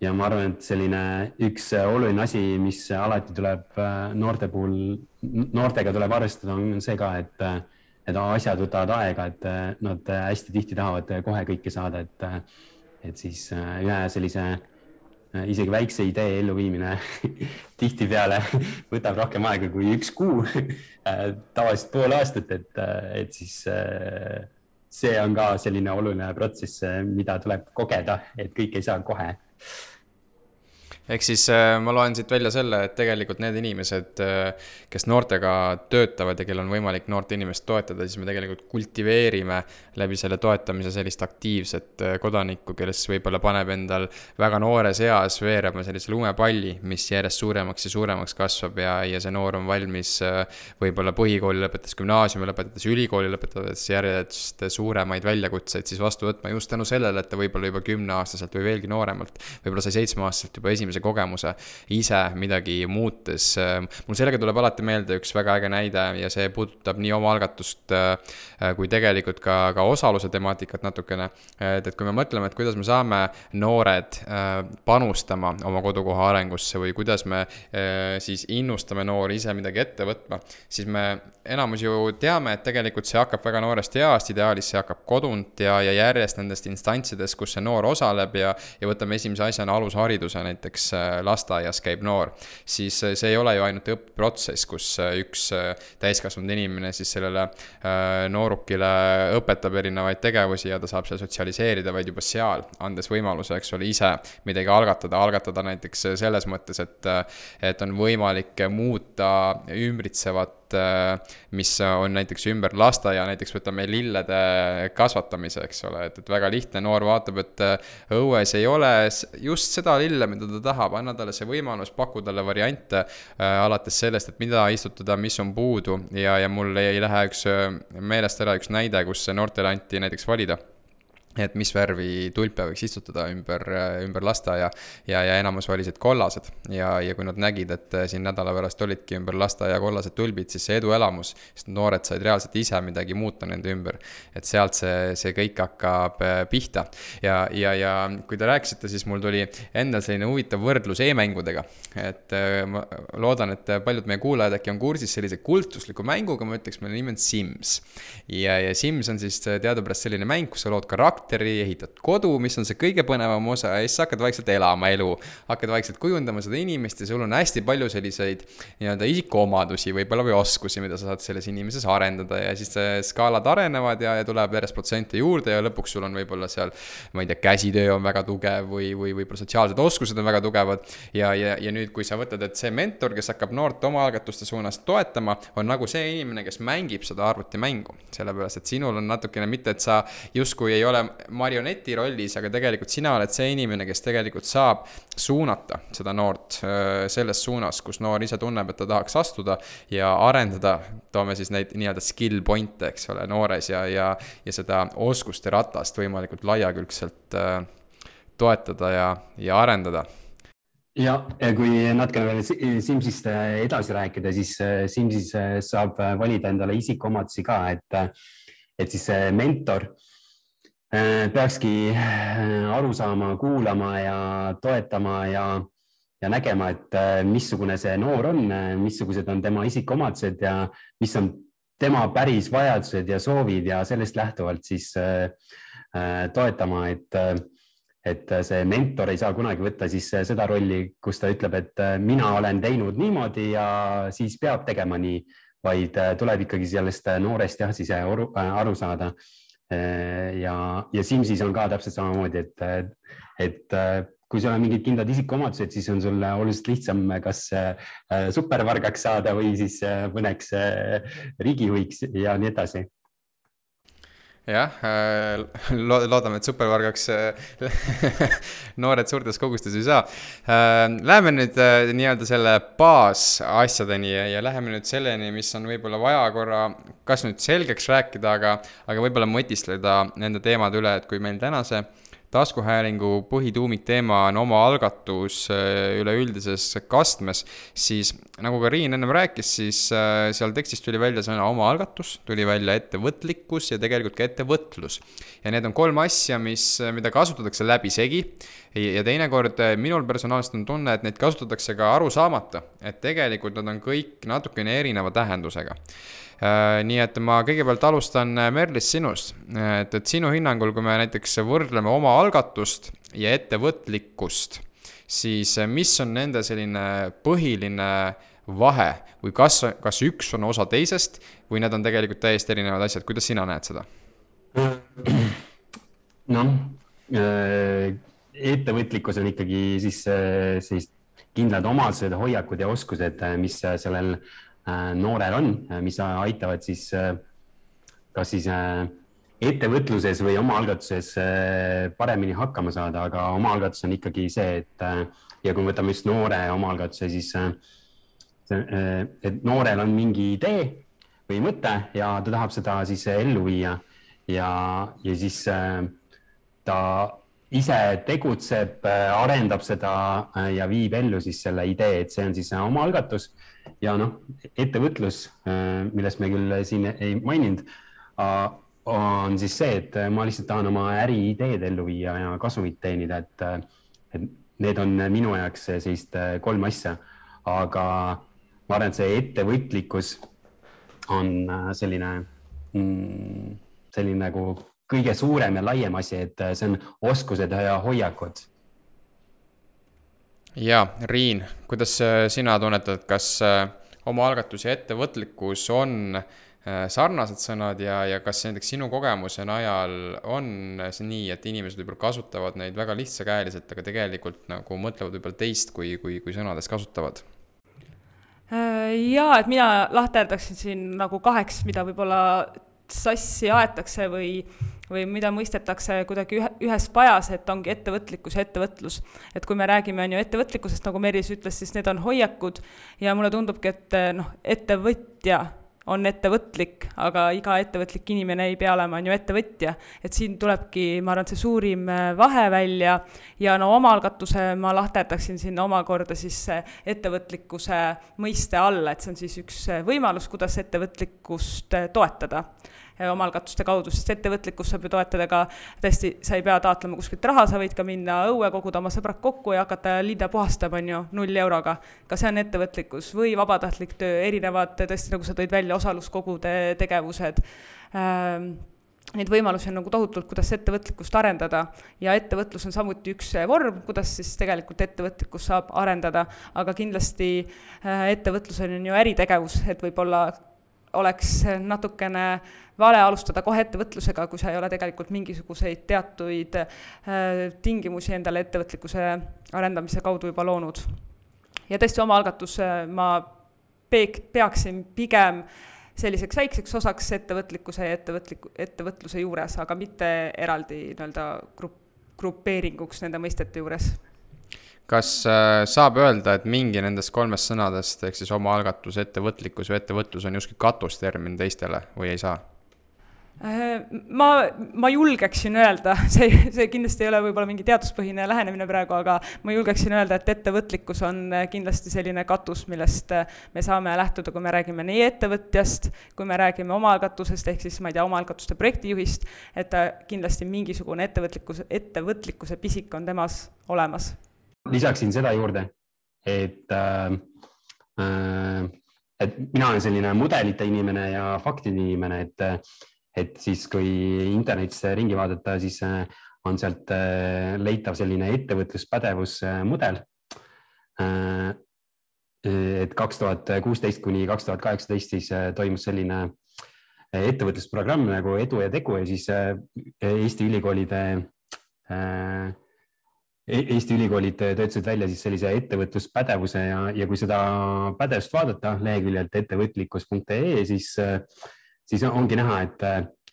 Ja ma arvan, et selline üks oluline asi, mis alati tuleb äh, noorte puhul, noortega tuleb arvestada, on see ka, et, et asjad võtavad aega, et äh, nad hästi tihti tahavad kohe kõike saada, et, et siis äh, ühe sellise isegi väikse idee elluviimine tihtipeale võtab rohkem aega kui üks kuu. Tavaliselt pool aastat, et, et siis see on ka selline oluline protsess, mida tuleb kogeda, et kõik ei saa kohe ehk siis äh, ma loen siit välja selle, et tegelikult need inimesed, äh, kes noortega töötavad ja kellel on võimalik noort inimest toetada, siis me tegelikult kultiveerime läbi selle toetamise sellist aktiivset äh, kodanikku, kes võib-olla paneb endal väga noores eas veerema sellise lumepalli, mis järjest suuremaks ja suuremaks kasvab ja, ja see noor on valmis võib-olla põhikooli lõpetades, gümnaasiumi lõpetades, ülikooli lõpetades järjest suuremaid väljakutseid siis vastu võtma just tänu sellele, et ta võib-olla juba kümneaastaselt või veelgi nooremalt, võib-olla sai seitsmeaastaselt juba esimese kogemuse ise midagi muutes. mul sellega tuleb alati meelde üks väga äge näide ja see puudutab nii omaalgatust äh, kui tegelikult ka, ka osaluse temaatikat natukene. et, et kui me mõtleme, et kuidas me saame noored äh, panustama oma kodukoha arengusse või kuidas me äh, siis innustame noori ise midagi ette võtma, siis me enamus ju teame, et tegelikult see hakkab väga noorest east, ideaalis see hakkab kodunt ja, ja järjest nendest instantsidest, kus see noor osaleb ja, ja võtame esimese asjana alushariduse näiteks Äh, lasteaias käib noor, siis äh, see ei ole ju ainult õppeprotsess, kus äh, üks täiskasvanud inimene siis sellele noorukile õpetab erinevaid tegevusi ja ta saab seal sotsialiseerida, vaid juba seal, andes võimaluse, eks ole, ise midagi algatada, algatada näiteks selles mõttes, et, et on võimalik muuta ümbritsevat Äh, mis on näiteks ümber lasteaia, näiteks võtame lillede kasvatamise, eks ole, et, et väga lihtne, noor vaatab, et äh, õues ei ole just seda lille, mida ta tahab, anna talle see võimalus, paku talle variante äh, alates sellest, et mida istutada, mis on puudu ja, ja mul ei lähe üks meelest ära üks näide, kus noortele anti näiteks valida et mis värvi tulpe võiks istutada ümber, ümber lasteaia ja, ja enamus valisid kollased. ja, ja kui nad nägid, et siin nädala pärast olidki ümber lasteaia kollased tulbid, siis see eduelamus, sest noored said reaalselt ise midagi muuta nende ümber. et sealt see, see kõik hakkab äh, pihta. ja, ja, ja kui te rääkisite, siis mul tuli endal selline huvitav võrdlus e-mängudega. et äh, ma loodan, et paljud meie kuulajad äkki on kursis sellise kultusliku mänguga, ma ütleks, mille nimi on Sims. ja, ja Sims on siis teadupärast selline mäng, kus sa lood karakteri karakteri, ehitad kodu, mis on see kõige põnevam osa ja siis hakkad vaikselt elama elu. hakkad vaikselt kujundama seda inimest ja sul on hästi palju selliseid nii-öelda isikuomadusi võib-olla või oskusi, mida sa saad selles inimeses arendada ja siis skaalad arenevad ja, ja tuleb järjest protsente juurde ja lõpuks sul on võib-olla seal, ma ei tea, käsitöö on väga tugev või, või võib-olla sotsiaalsed oskused on väga tugevad. ja, ja, ja nüüd, kui sa võtad, et see mentor, kes hakkab noort omaalgatuste suunas toetama, on nagu see inimene, kes mängib seda arvutimängu. sellepärast, et sinul on natukene mitte, et sa justkui ei ole marioneti rollis, aga tegelikult sina oled see inimene, kes tegelikult saab suunata seda noort äh, selles suunas, kus noor ise tunneb, et ta tahaks astuda ja arendada, toome siis neid nii-öelda skill point'e, eks ole, noores ja, ja, ja seda oskuste ratast võimalikult laiakülgselt äh, toetada ja, ja arendada. Ja, ja kui natukene veel Simsist edasi rääkida, siis äh, Simsis saab valida endale isikuomadusi ka, et, et siis mentor Äh, peakski äh, aru saama, kuulama ja toetama ja, ja nägema, et äh, missugune see noor on, missugused on tema isikuomadused ja mis on tema päris vajadused ja soovid ja sellest lähtuvalt siis toetama, et, et see mentor ei saa kunagi võtta siis seda rolli, kus ta ütleb, et mina olen teinud niimoodi ja siis peab tegema nii, vaid tuleb ikkagi sellest noorest jah, siis aru, aru saada. Äh, ja, ja Simsis on ka täpselt samamoodi, et, et äh, kui sul on mingid kindlad isikuomadused, siis on sul oluliselt lihtsam, kas äh, supervargaks saada või siis mõneks riigijuhiks ja nii edasi jah, äh, loodame, et supervargaks äh, noored suurtes kogustes ei saa. Äh, läheme nüüd nii-öelda selle baasasjadeni ja, ja läheme nüüd selleni, mis on võib-olla vaja korra kas nüüd selgeks rääkida, aga, aga võib-olla mõtiskleda nende teemade üle, et kui meil tänase taskuhäälingu põhituumikteema on omaalgatus äh, üleüldises kastmes, siis nagu ka Riin ennem rääkis, siis äh, seal tekstis tuli välja sõna omaalgatus, tuli välja ettevõtlikkus ja tegelikult ka ettevõtlus. ja need on kolm asja, mis, mida kasutatakse läbisegi ja teinekord äh, minul personaalselt on tunne, et neid kasutatakse ka aru saamata, et tegelikult nad on kõik natukene erineva tähendusega Äh, nii et ma kõigepealt alustan äh, Merlis sinust, et, et sinu hinnangul, kui me näiteks võrdleme oma algatust ja ettevõtlikkust, siis äh, mis on nende selline põhiline vahe või kas, kas üks on osa teisest või need on tegelikult täiesti erinevad asjad, kuidas sina näed seda? noh, ettevõtlikkus on ikkagi siis sellised kindlad omadused, hoiakud ja oskused, mis sellel Äh, noorel on, äh, mis aitavad siis äh, kas siis ettevõtluses või omaalgatuses paremini hakkama saada, aga omaalgatus on ikkagi see, et ja kui me võtame just noore omaalgatuse, siis et noorel on mingi idee või mõte ja ta tahab seda siis ellu viia. Ja, ja siis ta ise tegutseb, arendab seda ja viib ellu siis selle idee, et see on siis omaalgatus ja noh, ettevõtlus, äh, millest me küll siin ei maininud, on siis see, et ma lihtsalt tahan oma äriideed ellu viia ja kasumit teenida, et, et need on minu jaoks sellist äh, kolm asja. aga ma arvan, et see ettevõtlikkus on äh, selline, mm, selline nagu kõige suurem ja laiem asi, et see on oskused ja hoiakud ja Riin, kuidas sina tunnetad, kas äh, omaalgatus ja ettevõtlikkus on äh, sarnased sõnad ja, ja kas näiteks sinu kogemuse najal on see nii, et inimesed võib-olla kasutavad neid väga lihtsakäeliselt, aga tegelikult nagu mõtlevad võib-olla teist, kui, kui, kui sõnades kasutavad? Äh, jaa, et mina lahterdaksin siin nagu kaheks, mida võib-olla sassi aetakse või või mida mõistetakse kuidagi ühe, ühes pajas, et ongi ettevõtlikkus ja ettevõtlus. et kui me räägime, on ju, ettevõtlikkusest, nagu Meelis ütles, siis need on hoiakud ja mulle tundubki, et noh, ettevõtja on ettevõtlik, aga iga ettevõtlik inimene ei pea olema, on ju, ettevõtja. et siin tulebki, ma arvan, see suurim äh, vahe välja ja no omaalgatuse ma lahterdaksin sinna omakorda siis ettevõtlikkuse mõiste alla, et see on siis üks võimalus, kuidas ettevõtlikkust toetada omalgatuste kaudu, sest ettevõtlikkust saab ju toetada ka tõesti, sa ei pea taotlema kuskilt raha, sa võid ka minna õue, koguda oma sõbrad kokku ja hakata linde puhastama, on ju, null euroga. ka see on ettevõtlikkus või vabatahtlik töö, erinevad tõesti, nagu sa tõid välja, osaluskogude tegevused. Ähm, neid võimalusi on nagu tohutult, kuidas ettevõtlikkust arendada. Ja ettevõtlus on samuti üks vorm, kuidas siis tegelikult ettevõtlikkust saab arendada, aga kindlasti äh, ettevõtlusel on ju äritegevus, et võib-olla oleks natukene vale alustada kohe ettevõtlusega, kui sa ei ole tegelikult mingisuguseid teatuid äh, tingimusi endale ettevõtlikkuse arendamise kaudu juba loonud. ja tõesti, omaalgatus äh, ma peek-, peaksin pigem selliseks väikseks osaks ettevõtlikkuse ja ettevõtliku, ettevõtluse juures, aga mitte eraldi nii-öelda grupp, grupeeringuks nende mõistete juures kas äh, saab öelda, et mingi nendest kolmest sõnadest, ehk siis omaalgatus, ettevõtlikkus või ettevõtlus on justkui katustermin teistele või ei saa? Äh, ma, ma julgeksin öelda, see, see kindlasti ei ole võib-olla mingi teaduspõhine lähenemine praegu, aga ma julgeksin öelda, et ettevõtlikkus on kindlasti selline katus, millest me saame lähtuda, kui me räägime nii ettevõtjast, kui me räägime omaalgatusest, ehk siis ma ei tea, omaalgatuste projektijuhist, et kindlasti mingisugune ettevõtlikkus, ettevõtlikkuse pisik on temas olemas. Lisaksin seda juurde, et äh, äh, et mina olen selline mudelite inimene ja faktide inimene, et et siis, kui internetis ringi vaadata, siis äh, on sealt äh, leitav selline ettevõtluspädevusmudel. Et kaks tuhat kuusteist kuni kaks tuhat kaheksateist siis toimus selline ettevõtlusprogramm nagu Edu ja Tegu ja siis Eesti ülikoolide Eesti ülikoolid töötasid välja siis sellise ettevõtluspädevuse ja, ja kui seda pädevust vaadata leheküljelt ettevõtlikkus.ee, siis siis ongi näha, et,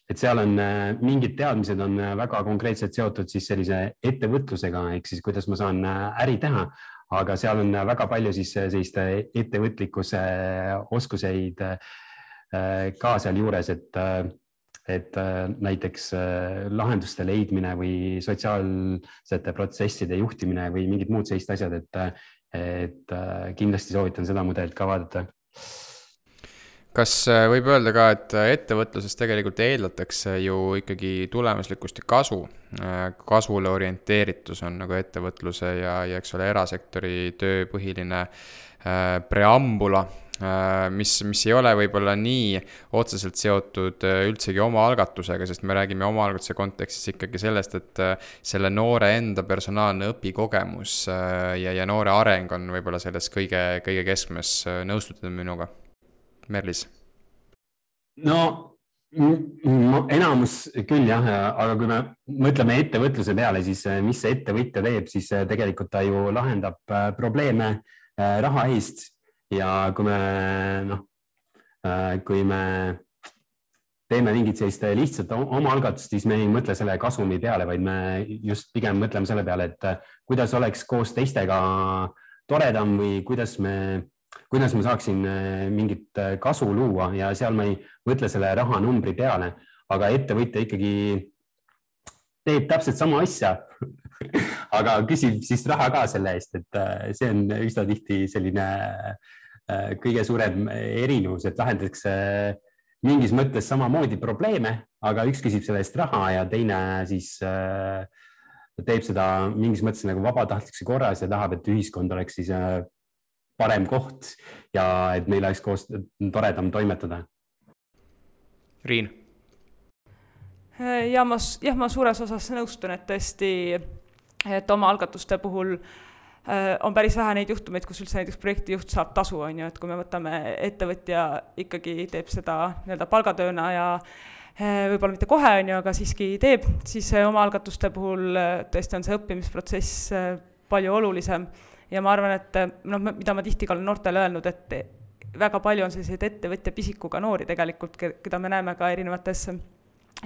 et seal on mingid teadmised on väga konkreetselt seotud siis sellise ettevõtlusega ehk siis kuidas ma saan äri teha, aga seal on väga palju siis sellist ettevõtlikkuse oskuseid ka sealjuures, et, et näiteks lahenduste leidmine või sotsiaalsete protsesside juhtimine või mingid muud sellised asjad, et, et kindlasti soovitan seda mudelit ka vaadata kas äh, võib öelda ka, et äh, ettevõtluses tegelikult eeldatakse ju ikkagi tulemuslikkust ja kasu? Äh, kasvule orienteeritus on nagu ettevõtluse ja, ja eks ole, erasektori töö põhiline äh, preambula äh,, mis, mis ei ole võib-olla nii otseselt seotud üldsegi omaalgatusega, sest me räägime omaalgatuse kontekstis ikkagi sellest, et selle noore enda personaalne õpikogemus ja, ja noore areng on võib-olla selles kõige, kõige keskmes, nõustute minuga? Merlis? no enamus küll jah, aga kui me mõtleme ettevõtluse peale, siis mis see ettevõtja teeb, siis tegelikult ta ju lahendab probleeme raha eest ja kui me noh, kui me teeme mingit sellist lihtsat omaalgatust, siis me ei mõtle selle kasumi peale, vaid me just pigem mõtleme selle peale, et kuidas oleks koos teistega toredam või kuidas me kuidas ma saaksin äh, mingit äh, kasu luua. Ja seal ma ei mõtle selle rahanumbri peale, aga ettevõtja ikkagi teeb täpselt sama asja aga küsib siis raha ka selle eest, et äh, see on üsna tihti selline kõige suurem erinevus, et lahendatakse mingis mõttes samamoodi probleeme, aga üks küsib selle eest raha ja teine siis teeb seda mingis mõttes nagu vabatahtlikkuse korras ja tahab, et ühiskond oleks siis parem koht ja et meil oleks koos toredam toimetada. Riin. ja ma, jah, ma suures osas nõustun, et tõesti, et omaalgatuste puhul äh, on päris vähe neid juhtumeid, kus üldse näiteks projektijuht saab tasu, on ju, et kui me võtame, ettevõtja ikkagi teeb seda nii-öelda palgatööna ja äh, võib-olla mitte kohe, on ju, aga siiski teeb, siis omaalgatuste puhul äh, tõesti on see õppimisprotsess palju olulisem. Ja ma arvan, et noh, mida ma tihti ka olen noortele öelnud, et väga palju on selliseid ettevõtja pisikuga noori tegelikult, keda me näeme ka erinevates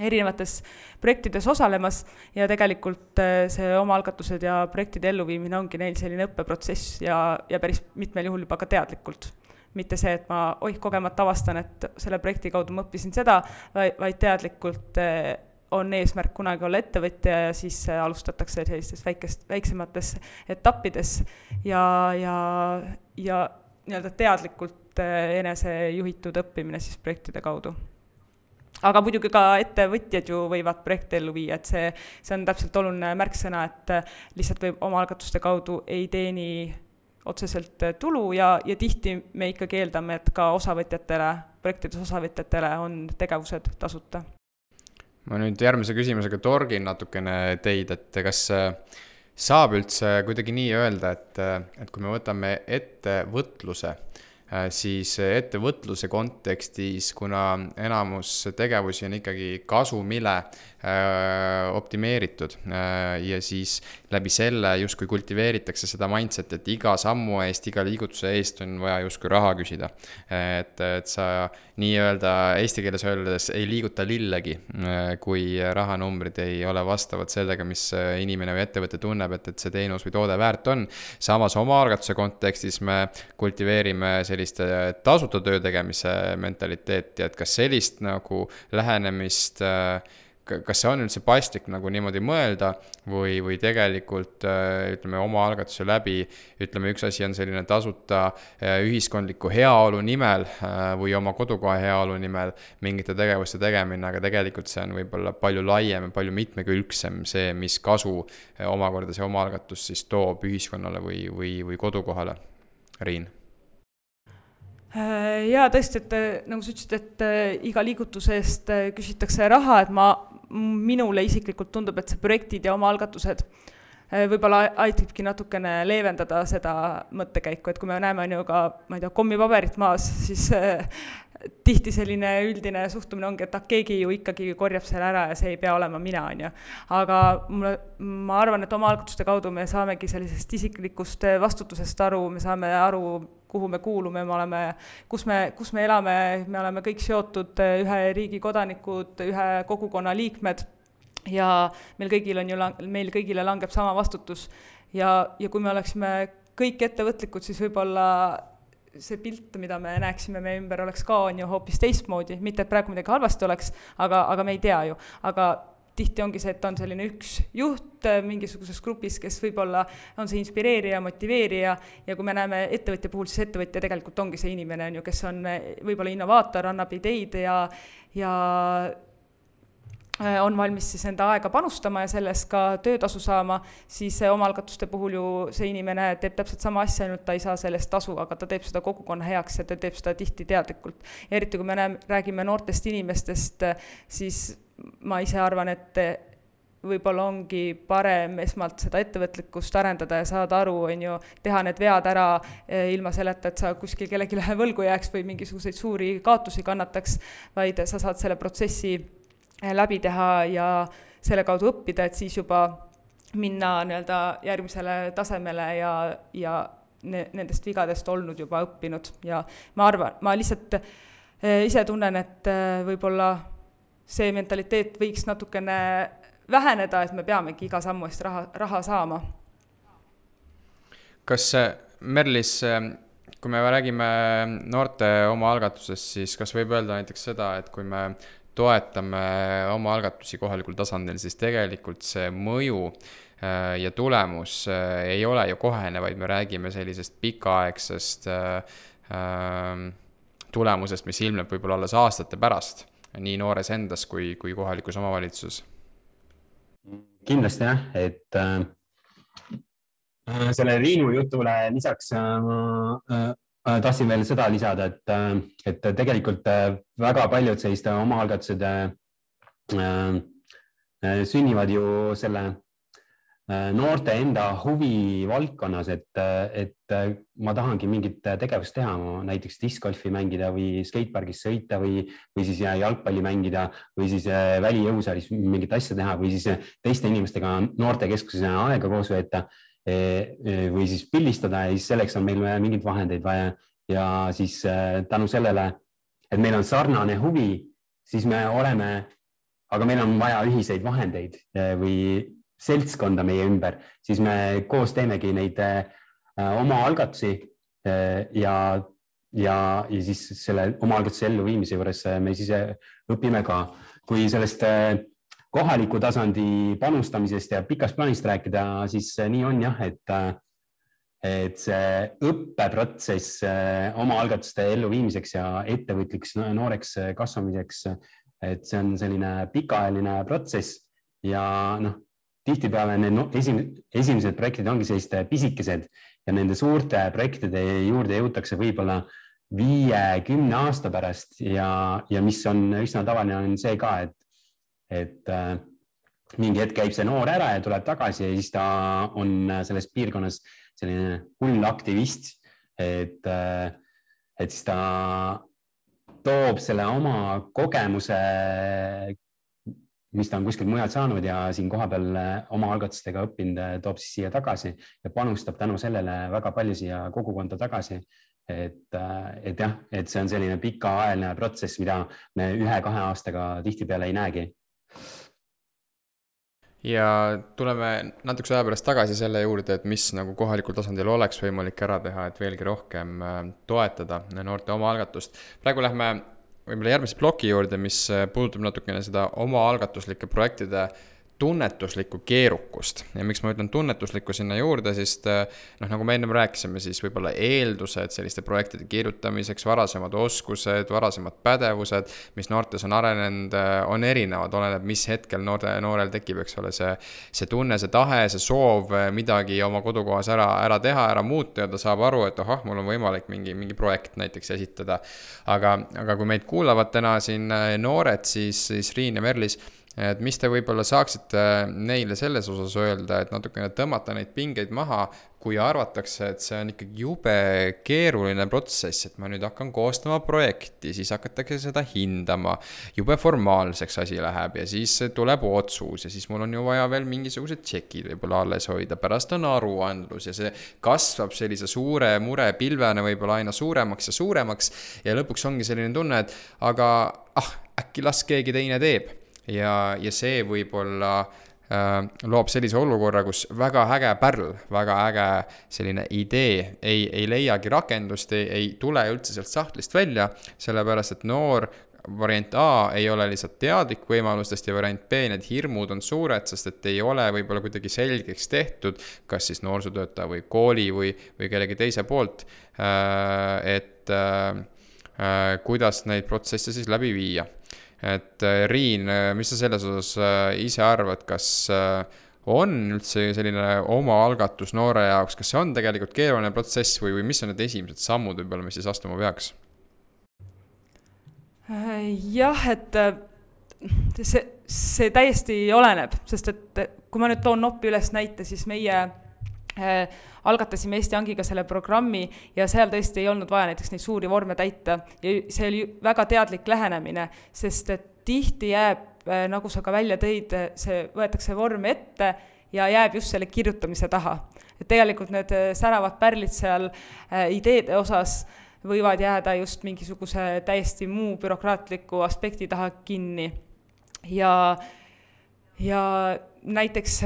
erinevates projektides osalemas ja tegelikult eh, see omaalgatused ja projektide elluviimine ongi neil selline õppeprotsess ja, ja päris mitmel juhul juba ka teadlikult. mitte see, et ma oih, kogemata avastan, et selle projekti kaudu ma õppisin seda, vaid, teadlikult eh, on eesmärk kunagi olla ettevõtja ja siis alustatakse sellistes väikest, väiksemates etappides ja, ja, ja nii-öelda teadlikult enesejuhitud õppimine siis projektide kaudu aga muidugi ka ettevõtjad ju võivad projekte ellu viia, et see, see on täpselt oluline märksõna, et lihtsalt võib omaalgatuste kaudu ei teeni otseselt tulu ja, ja tihti me ikkagi eeldame, et ka osavõtjatele, projektides osavõtjatele on tegevused tasuta. ma nüüd järgmise küsimusega torgin natukene teid, et kas saab üldse kuidagi nii öelda, et, et kui me võtame ettevõtluse, Äh, siis ettevõtluse kontekstis, kuna enamus tegevusi on ikkagi kasumile äh, optimeeritud äh, ja siis läbi selle justkui kultiveeritakse seda mindset'i, et iga sammu eest, iga liigutuse eest on vaja justkui raha küsida. et, et sa nii-öelda eesti keeles öeldes ei liiguta lillegi, kui rahanumbrid ei ole vastavad sellega, mis inimene või ettevõte tunneb, et, et see teenus või toode väärt on. samas omaalgatuse kontekstis me kultiveerime sellist sellist äh, tasuta töö tegemise mentaliteeti, et kas sellist nagu lähenemist äh, kas see on üldse paslik nagu niimoodi mõelda või, või tegelikult ütleme, omaalgatuse läbi, ütleme, üks asi on selline tasuta ühiskondliku heaolu nimel või oma kodukoha heaolu nimel mingite tegevuste tegemine, aga tegelikult see on võib-olla palju laiem ja palju mitmekülgsem see, mis kasu omakorda see omaalgatus siis toob ühiskonnale või, või, või kodukohale. Riin jaa, tõesti, et äh, nagu sa ütlesid, et äh, iga liigutuse eest küsitakse raha, et ma, minule isiklikult tundub, et see projektid ja omaalgatused võib-olla aitabki natukene leevendada seda mõttekäiku, et kui me näeme, on ju ka, ma ei tea, kommipaberit maas, siis tihti selline üldine suhtumine ongi, et ah, keegi ju ikkagi korjab selle ära ja see ei pea olema mina, on ju. aga mulle, ma arvan, et omaalgatuste kaudu me saamegi sellisest isiklikust vastutusest aru, me saame aru, kuhu me kuulume, me oleme, kus me, kus me elame, me oleme kõik seotud eh, ühe riigi kodanikud, ühe kogukonna liikmed. Ja meil kõigil on ju, meil kõigile langeb sama vastutus. ja, ja kui me oleksime kõik ettevõtlikud, siis võib-olla see pilt, mida me näeksime meie ümber, oleks ka, on ju, hoopis teistmoodi, mitte et praegu midagi halvasti oleks, aga, aga me ei tea ju, aga tihti ongi see, et on selline üks juht äh, mingisuguses grupis, kes võib-olla on see inspireerija, motiveerija ja kui me näeme ettevõtja puhul, siis ettevõtja tegelikult ongi see inimene, on ju, kes on äh, võib-olla innovaator, annab ideid ja, ja äh, on valmis siis enda aega panustama ja selles ka töötasu saama, siis omaalgatuste puhul ju see inimene teeb täpselt sama asja, ainult ta ei saa selle eest tasu, aga ta teeb seda kogukonna heaks ja ta teeb seda tihti teadlikult. eriti, kui me näeme, räägime noortest inimestest, siis ma ise arvan, et võib-olla ongi parem esmalt seda ettevõtlikkust arendada ja saada aru, on ju, teha need vead ära eh, ilma selleta, et sa kuskil kellelegi võlgu jääks või mingisuguseid suuri kaotusi kannataks, vaid sa saad selle protsessi eh, läbi teha ja selle kaudu õppida, et siis juba minna nii-öelda järgmisele tasemele ja, ja ne-, nendest vigadest olnud juba õppinud. Ja ma arvan, ma lihtsalt eh, ise tunnen, et võib-olla see mentaliteet võiks natukene väheneda, et me peamegi iga sammu eest raha, raha saama. kas Merlis, kui me räägime noorte omaalgatusest, siis kas võib öelda näiteks seda, et kui me toetame omaalgatusi kohalikul tasandil, siis tegelikult see mõju äh, ja tulemus äh, ei ole ju kohene, vaid me räägime sellisest pikaaegsest äh, tulemusest, mis ilmneb võib-olla alles aastate pärast nii noores endas kui, kui kohalikus omavalitsuses? kindlasti jah, et äh, äh selle Riinu jutule lisaks äh, äh, tahtsin veel seda lisada, et, äh, et tegelikult väga paljud sellised omaalgatused äh, sünnivad ju selle Äh, noorte enda huvi valdkonnas, et, et ma tahangi mingit tegevust teha, näiteks discgolfi mängida või skatepargis sõita või, või siis jalgpalli mängida või siis äh, välijõusaalis mingit asja teha või siis äh, teiste inimestega noortekeskuses aega koos veeta või siis pildistada ja siis selleks on meil mingeid vahendeid vaja. Ja siis tänu sellele, et meil on sarnane huvi, siis me oleme, aga meil on vaja ühiseid vahendeid või seltskonda meie ümber, siis me koos teemegi neid äh, oma algatusi äh, ja ja, ja siis selle omaalgatuse elluviimise juures me siis õpime ka, kui sellest kohaliku tasandi panustamisest ja pikast plaanist rääkida, siis nii on jah, et et see õppeprotsess omaalgatuste elluviimiseks ja ettevõtliks nooreks kasvamiseks, et see on selline pikaajaline protsess ja noh, tihtipeale need no, esim, esimesed projektid ongi sellised pisikesed ja nende suurte projektide juurde jõutakse võib-olla viie-kümne aasta pärast ja, ja mis on üsna tavaline, on see ka, et, et äh, mingi hetk käib see noor ära ja tuleb tagasi ja siis ta on selles piirkonnas selline hull aktivist, et, äh, et siis ta toob selle oma kogemuse mis ta on kuskilt mujalt saanud ja siin kohapeal eh, oma algatustega õppinud, eh, toob siis siia tagasi ja panustab tänu sellele väga palju siia kogukonda tagasi. et, eh, et jah, et see on selline pikaajaline protsess, mida me ühe-kahe aastaga tihtipeale ei näegi ja tuleme natukese aja pärast tagasi selle juurde, et mis nagu kohalikul tasandil oleks võimalik ära teha, et veelgi rohkem toetada noorte omaalgatust. praegu lähme võib-olla järgmise ploki juurde, mis äh, puudutab natukene seda omaalgatuslike projektide tunnetuslikku keerukust ja miks ma ütlen tunnetuslikku sinna juurde, sest äh, noh, nagu me ennem rääkisime, siis võib-olla eeldused selliste projektide kirjutamiseks, varasemad oskused, varasemad pädevused, mis noortes on arenenud, äh, on erinevad, oleneb, mis hetkel noore, noorel tekib, eks ole, see, see tunne, see tahe, see soov midagi oma kodukohas ära, ära teha, ära muuta ja ta saab aru, et ahah, mul on võimalik mingi, mingi projekt näiteks esitada. aga, aga kui meid kuulavad täna siin äh, noored, siis, siis Riin ja Merlis et mis te võib-olla saaksite neile selles osas öelda, et natukene tõmmata neid pingeid maha, kui arvatakse, et see on ikkagi jube keeruline protsess, et ma nüüd hakkan koostama projekti, siis hakatakse seda hindama. jube formaalseks asi läheb ja siis tuleb otsus ja siis mul on ju vaja veel mingisugused tšekid võib-olla alles hoida, pärast on aruandlus ja see kasvab sellise suure murepilvena võib-olla aina suuremaks ja suuremaks. ja lõpuks ongi selline tunne, et aga ah, äkki las keegi teine teeb ja, ja see võib-olla äh, loob sellise olukorra, kus väga äge pärl, väga äge selline idee ei, ei leiagi rakendust, ei tule üldse sealt sahtlist välja, sellepärast et noor variant A ei ole lihtsalt teadlik võimalustest ja variant B, need hirmud on suured, sest et ei ole võib-olla kuidagi selgeks tehtud, kas siis noorsootöötaja või kooli või, või kellegi teise poolt, äh, et äh, kuidas neid protsesse siis läbi viia et äh, Riin, äh, mis sa selles osas äh, ise arvad, kas on üldse selline omaalgatus noore jaoks, kas see on tegelikult keeruline protsess või, või mis on need esimesed sammud võib-olla, mis siis astuma peaks? jah, et see, see täiesti oleneb, sest et kui ma nüüd toon Noppi üles näite, siis meie algatasime Eesti Hangiga selle programmi ja seal tõesti ei olnud vaja näiteks neid suuri vorme täita ja see oli väga teadlik lähenemine, sest et tihti jääb, äh, nagu sa ka välja tõid, see, võetakse vorm ette ja jääb just selle kirjutamise taha. et tegelikult need äh, säravad pärlid seal ideede osas võivad jääda just mingisuguse täiesti muu bürokraatliku aspekti taha kinni. ja, ja näiteks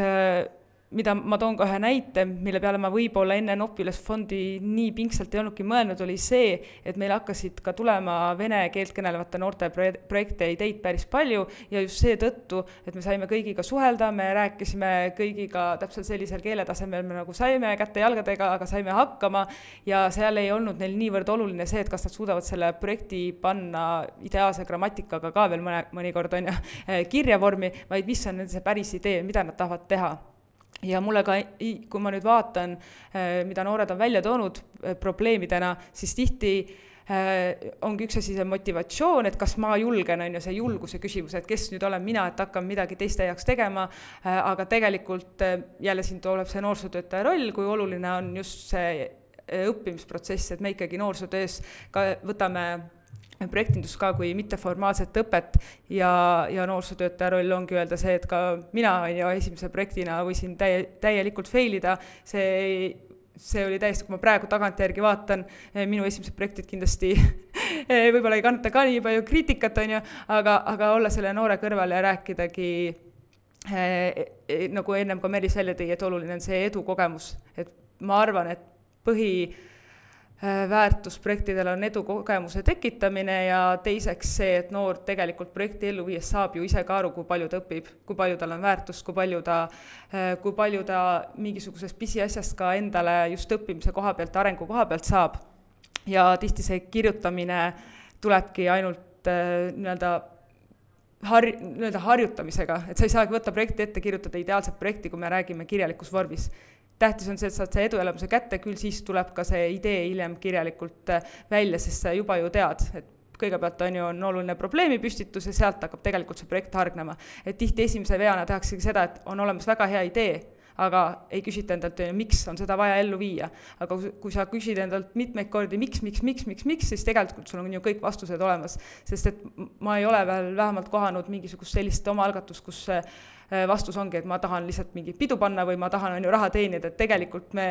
mida ma toon ka ühe näite, mille peale ma võib-olla enne Nopilas fondi nii pingsalt ei olnudki mõelnud, oli see, et meil hakkasid ka tulema vene keelt kõnelevate noorte projekte ideid päris palju ja just seetõttu, et me saime kõigiga suhelda, me rääkisime kõigiga täpselt sellisel keeletasemel, me nagu saime käte-jalgadega, aga saime hakkama ja seal ei olnud neil niivõrd oluline see, et kas nad suudavad selle projekti panna ideaalse grammatikaga ka veel mõne, mõnikord on ju, kirja vormi, vaid mis on nende see päris idee, mida nad tahavad teha ja mulle ka, kui ma nüüd vaatan, äh, mida noored on välja toonud äh, probleemidena, siis tihti äh, ongi üks asi see motivatsioon, et kas ma julgen, on ju, see julguse küsimus, et kes nüüd olen mina, et hakkan midagi teiste jaoks tegema, aga tegelikult jälle siin tuleb see noorsootöötaja roll, kui oluline on just see õppimisprotsess, et me ikkagi noorsootöös ka võtame projektindust ka kui mitteformaalset õpet ja, ja noorsootöötaja roll ongi öelda see, et ka mina, on ju, esimese projektina võisin täie, täielikult fail ida, see see oli täiesti, kui ma praegu tagantjärgi vaatan, minu esimesed projektid kindlasti võib-olla ei kannata ka nii palju kriitikat, on ju, aga, aga olla selle noore kõrval ja rääkidagi eh, nagu ennem ka Meelis välja tõi, et oluline on see edukogemus, et ma arvan, et põhi väärtus projektidel on edukogemuse tekitamine ja teiseks see, et noor tegelikult projekti ellu viies saab ju ise ka aru, kui palju ta õpib, kui palju tal on väärtust, kui palju ta, kui palju ta mingisugusest pisiasjast ka endale just õppimise koha pealt, arengu koha pealt saab. ja tihti see kirjutamine tulebki ainult nii-öelda har-, nii-öelda harjutamisega, et sa ei saagi võtta projekti ette, kirjutada ideaalset projekti, kui me räägime kirjalikus vormis tähtis on see, et saad see eduelamuse kätte, küll siis tuleb ka see idee hiljem kirjalikult äh, välja, sest sa juba ju tead, et kõigepealt on ju, on oluline probleemipüstitus ja sealt hakkab tegelikult see projekt hargnema. et tihti esimese veana tehaksegi seda, et on olemas väga hea idee, aga ei küsita endalt, miks on seda vaja ellu viia. aga kui sa küsid endalt mitmeid kordi, miks, miks, miks, miks, miks, siis tegelikult sul on ju kõik vastused olemas. sest et ma ei ole veel vähemalt kohanud mingisugust sellist omaalgatust, kus vastus ongi, et ma tahan lihtsalt mingit pidu panna või ma tahan, on ju, raha teenida, et tegelikult me,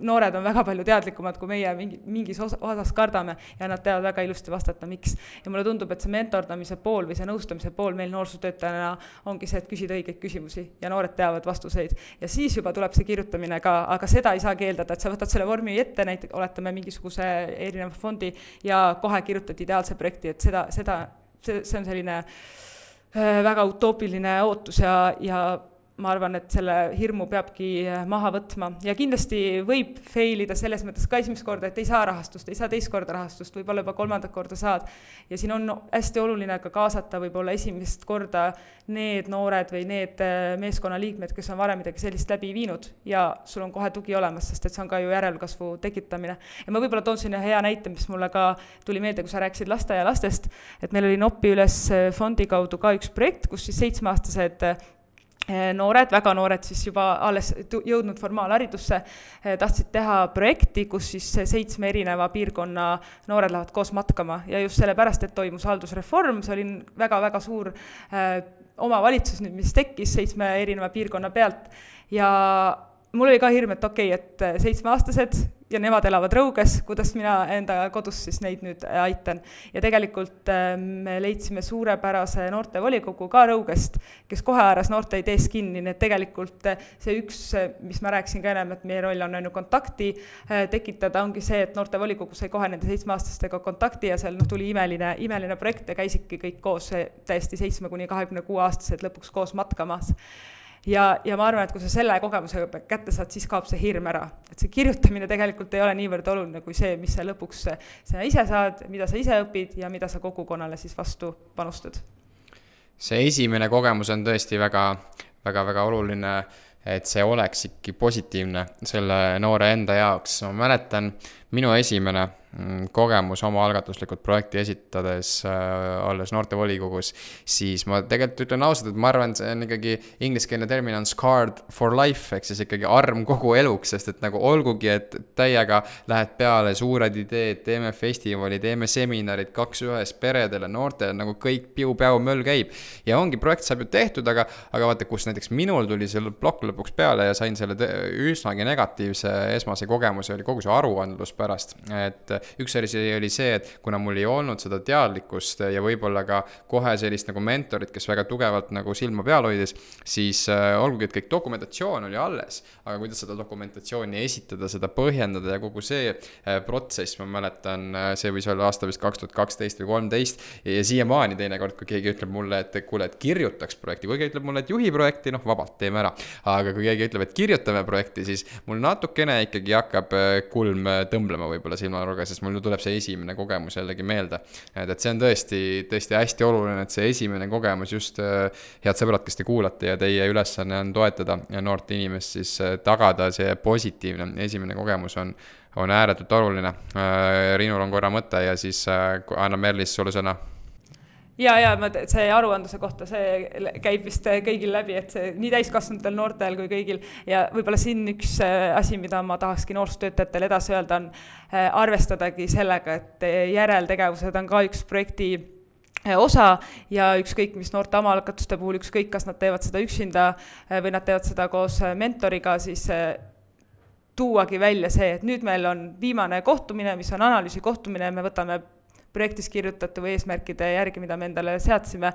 noored on väga palju teadlikumad, kui meie mingi, mingis osa, osas kardame ja nad teavad väga ilusti vastata, miks. ja mulle tundub, et see mentordamise pool või see nõustamise pool meil noorsootöötajana ongi see, et küsida õigeid küsimusi ja noored teavad vastuseid. ja siis juba tuleb see kirjutamine ka, aga seda ei saagi eeldada, et sa võtad selle vormi ette, näiteks oletame mingisuguse erineva fondi ja kohe kirjutad ideaalse projekti, et seda, seda, see, see on selline äh, Äh, väga utoopiline ootus ja, ja ma arvan, et selle hirmu peabki äh, maha võtma ja kindlasti võib fail ida selles mõttes ka esimest korda, et ei saa rahastust, ei saa teist korda rahastust, võib-olla juba kolmandat korda saad. ja siin on hästi oluline ka kaasata võib-olla esimest korda need noored või need äh, meeskonnaliikmed, kes on varem midagi sellist läbi viinud ja sul on kohe tugi olemas, sest et see on ka ju järelkasvu tekitamine. ja ma võib-olla toon siin ühe hea näite, mis mulle ka tuli meelde, kui sa rääkisid lasteaialastest, et meil oli Nopi üles fondi kaudu ka üks projekt, kus siis seitsmeaastased noored, väga noored siis juba alles jõudnud formaalharidusse, eh, tahtsid teha projekti, kus siis seitsme erineva piirkonna noored lähevad koos matkama. Ja just sellepärast, et toimus haldusreform, see oli väga-väga suur äh, omavalitsus nüüd, mis tekkis seitsme erineva piirkonna pealt. Ja mul oli ka hirm, et okei okay,, et seitsmeaastased ja nemad elavad Rõuges, kuidas mina enda kodus siis neid nüüd äh, aitan. ja tegelikult äh, me leidsime suurepärase noortevolikogu ka Rõugest, kes kohe haaras noorte ideest kinni, nii et tegelikult äh, see üks, mis ma rääkisin ka ennem, et meie roll on, on ju kontakti tekitada, ongi see, et noortevolikogu sai kohe nende seitsmeaastastega kontakti ja seal noh, tuli imeline, imeline projekt ja käisidki kõik koos, täiesti seitsme kuni kahekümne kuue aastased lõpuks koos matkamas ja, ja ma arvan, et kui sa selle kogemuse kätte saad, siis kaob see hirm ära. et see kirjutamine tegelikult ei ole niivõrd oluline kui see, mis sa lõpuks, sa ise saad, mida sa ise õpid ja mida sa kogukonnale siis vastu panustad. see esimene kogemus on tõesti väga, väga, väga oluline et see oleks ikkagi positiivne selle noore enda jaoks. ma mäletan, minu esimene kogemus omaalgatuslikult projekti esitades äh, olles noortevolikogus, siis ma tegelikult ütlen ausalt, et ma arvan, et see on ikkagi ingliskeelne termin on scarred for life ehk siis ikkagi arm kogu eluks, sest et nagu olgugi, et täiega lähed peale suured ideed, teeme festivali, teeme seminarid kaks ühes peredele, noortele nagu kõik piu-päu möll käib. ja ongi, projekt saab ju tehtud, aga, aga vaata, kus näiteks minul tuli see plokk lõpuks peale ja sain selle üsnagi negatiivse esmase kogemuse, oli kogu see aruandlus pärast. et üks asi oli see, et kuna mul ei olnud seda teadlikkust ja võib-olla ka kohe sellist nagu mentorit, kes väga tugevalt nagu silma peal hoidis, siis äh, olgugi, et kõik dokumentatsioon oli alles, aga kuidas seda dokumentatsiooni esitada, seda põhjendada ja kogu see äh, protsess, ma mäletan, äh, see võis olla aasta vist kaks tuhat kaksteist või kolmteist ja siiamaani teinekord, kui keegi ütleb mulle, et kuule, et kirjutaks projekti, kui keegi ütleb mulle, et juhi projekti, noh, vabalt teeme ära. aga kui keegi ütleb, et kirjutame projekti, siis mul natukene ikkagi hakkab kulm tõmblema võib-olla silmanurgas, sest mul tuleb see esimene kogemus jällegi meelde. et, et see on tõesti, tõesti hästi oluline, et see esimene kogemus just, äh, head sõbrad, kes te kuulate ja teie ülesanne on toetada noort inimest, siis äh, tagada see positiivne esimene kogemus on, on ääretult oluline. Äh, Riinul on korra mõte ja siis annan Merlis sulle sõna ja, ja ma, see aruandluse kohta, see käib vist kõigil läbi, et see nii täiskasvanutel, noortel kui kõigil. Ja võib-olla siin üks äh, asi, mida ma tahakski noorsootöötajatele edasi öelda, on äh, arvestadagi sellega, et järeltegevused on ka üks projekti äh, osa ja ükskõik mis noorte omaalgatuste puhul, ükskõik, kas nad teevad seda üksinda või nad teevad seda koos mentoriga, siis tuuagi välja see, et nüüd meil on viimane kohtumine, mis on analüüsi kohtumine, me võtame projektis kirjutatu eesmärkide järgi, mida me endale seadsime,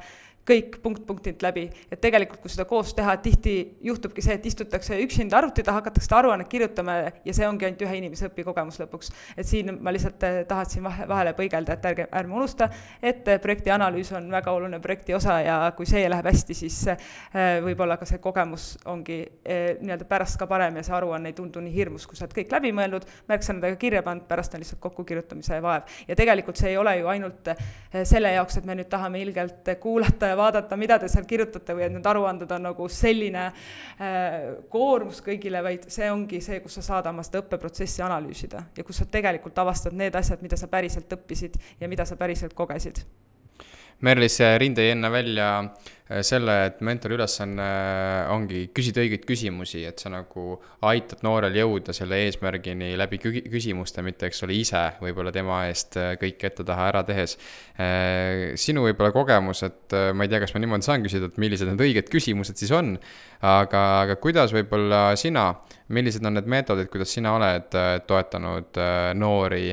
kõik punkt punktilt läbi, et tegelikult, kui seda koos teha, tihti juhtubki see, et istutakse üksinda arvuti taha, hakatakse aruannet kirjutama ja see ongi ainult ühe inimese õpikogemus lõpuks. et siin ma lihtsalt eh, tahtsin vahe, vahele põigelda, et ärge, ärme unusta, et eh, projekti analüüs on väga oluline projekti osa ja kui see läheb hästi, siis eh, võib-olla ka see kogemus ongi nii-öelda pärast ka parem ja see aruanne ei tundu nii hirmus, kui sa oled kõik läbi mõelnud, märksõnadega kirja pannud, pärast on lihtsalt kokkukirjutamise vaev. ja tegelikult see ei ole ju ainult selle jaoks, et me nüüd tahame ilgelt kuulata ja vaadata, mida te seal kirjutate või et need aruanded on nagu selline äh, koormus kõigile, vaid see ongi see, kus sa saad oma seda õppeprotsessi analüüsida ja kus sa tegelikult avastad need asjad, mida sa päriselt õppisid ja mida sa päriselt kogesid. Merlis Rind tõi enne välja äh, selle, et mentori ülesanne äh, ongi küsida õigeid küsimusi, et sa nagu aitad noorel jõuda selle eesmärgini läbi küsimuste, mitte eks ole, ise võib-olla tema eest äh, kõike ette-taha ära tehes. sinu võib-olla kogemus, et ma ei tea, kas ma niimoodi saan küsida, et millised need õiged küsimused siis on, aga, aga kuidas võib-olla sina, millised on need meetodid, kuidas sina oled toetanud noori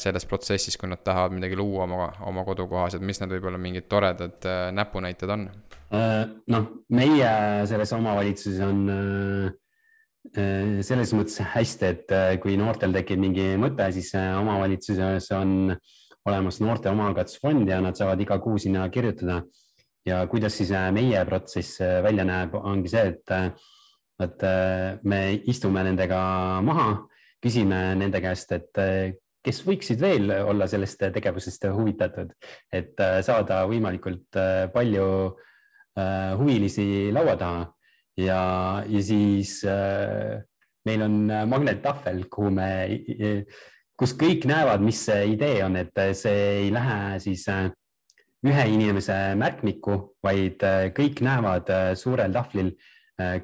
selles protsessis, kui nad tahavad midagi luua oma, oma kodukohas, et mis need võib-olla mingid toredad näpunäited on? Äh, noh, meie selles omavalitsuses on äh, äh, selles mõttes hästi, et kui noortel tekib mingi mõte, siis omavalitsuses on olemas noorte omaalgatusfond ja nad saavad iga kuu sinna kirjutada. ja kuidas siis meie protsess välja näeb, ongi see, et, et me istume nendega maha, küsime nende käest, et kes võiksid veel olla sellest tegevusest huvitatud, et saada võimalikult palju äh, huvilisi laua taha. Ja, ja siis äh, meil on magnettahvel, kuhu me, kus kõik näevad, mis see idee on, et see ei lähe siis äh, ühe inimese märkmikku, vaid kõik näevad suurel tahvlil,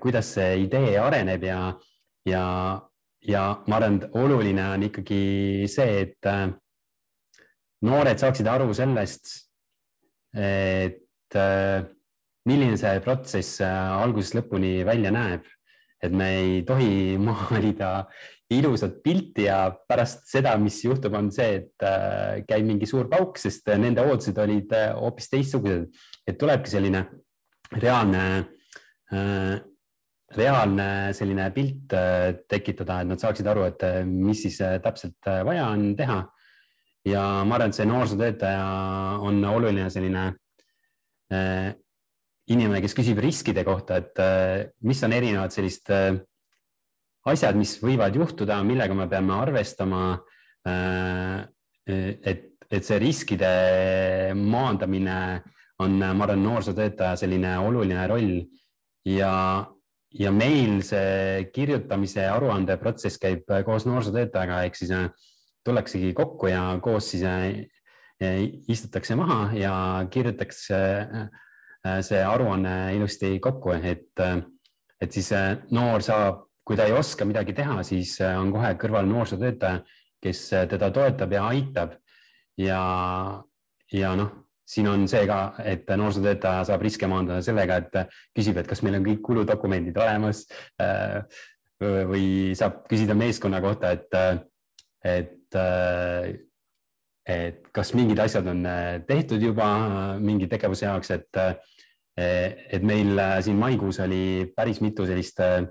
kuidas see idee areneb ja, ja, ja ma arvan, et oluline on ikkagi see, et noored saaksid aru sellest, et milline see protsess äh, algusest lõpuni välja näeb, et me ei tohi maalida ilusat pilti ja pärast seda, mis juhtub, on see, et äh, käib mingi suur pauk, sest nende ootused olid äh, hoopis teistsugused, et tulebki selline reaalne, reaalne selline pilt tekitada, et nad saaksid aru, et mis siis täpselt vaja on teha. ja ma arvan, et see noorsootöötaja on oluline selline inimene, kes küsib riskide kohta, et äh, mis on erinevad sellised äh, asjad, mis võivad juhtuda, millega me peame arvestama. Äh, et, et see riskide maandamine on, ma arvan, noorsootöötaja selline oluline roll ja, ja meil see kirjutamise aruande protsess käib koos noorsootöötajaga, ehk siis tullaksegi kokku ja koos siis istutakse maha ja kirjutatakse see aruanne ilusti kokku, et, äh, et siis äh, noor saab, kui ta ei oska midagi teha, siis on kohe kõrval noorsootöötaja, kes teda toetab ja aitab. ja, ja noh, siin on see ka, et noorsootöötaja saab riske maandada sellega, et küsib, et kas meil on kõik kuludokumendid olemas või saab küsida meeskonna kohta, et, et et kas mingid asjad on tehtud juba mingi tegevuse jaoks, et et meil äh, siin maikuus oli päris mitu sellist äh,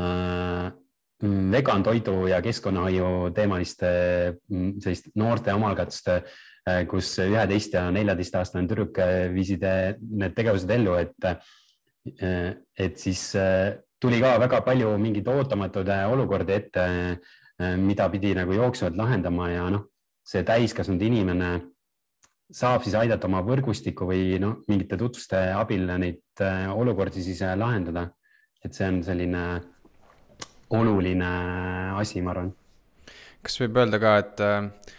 mm, vegan toidu ja keskkonnahoiu teemalist äh, mm, sellist noorte omalgatust, kus üheteist ja neljateistaastane tüdruk viisid need tegevused ellu, et, et siis tuli ka väga palju mingeid ootamatuid olukordi ette, mida pidi nagu jooksvalt lahendama ja noh, see täiskasvanud inimene saab siis aidata oma võrgustiku või noh, mingite tutvuste abil neid äh, olukordi siis äh, lahendada. et see on selline oluline asi, ma arvan. kas võib öelda ka, et äh,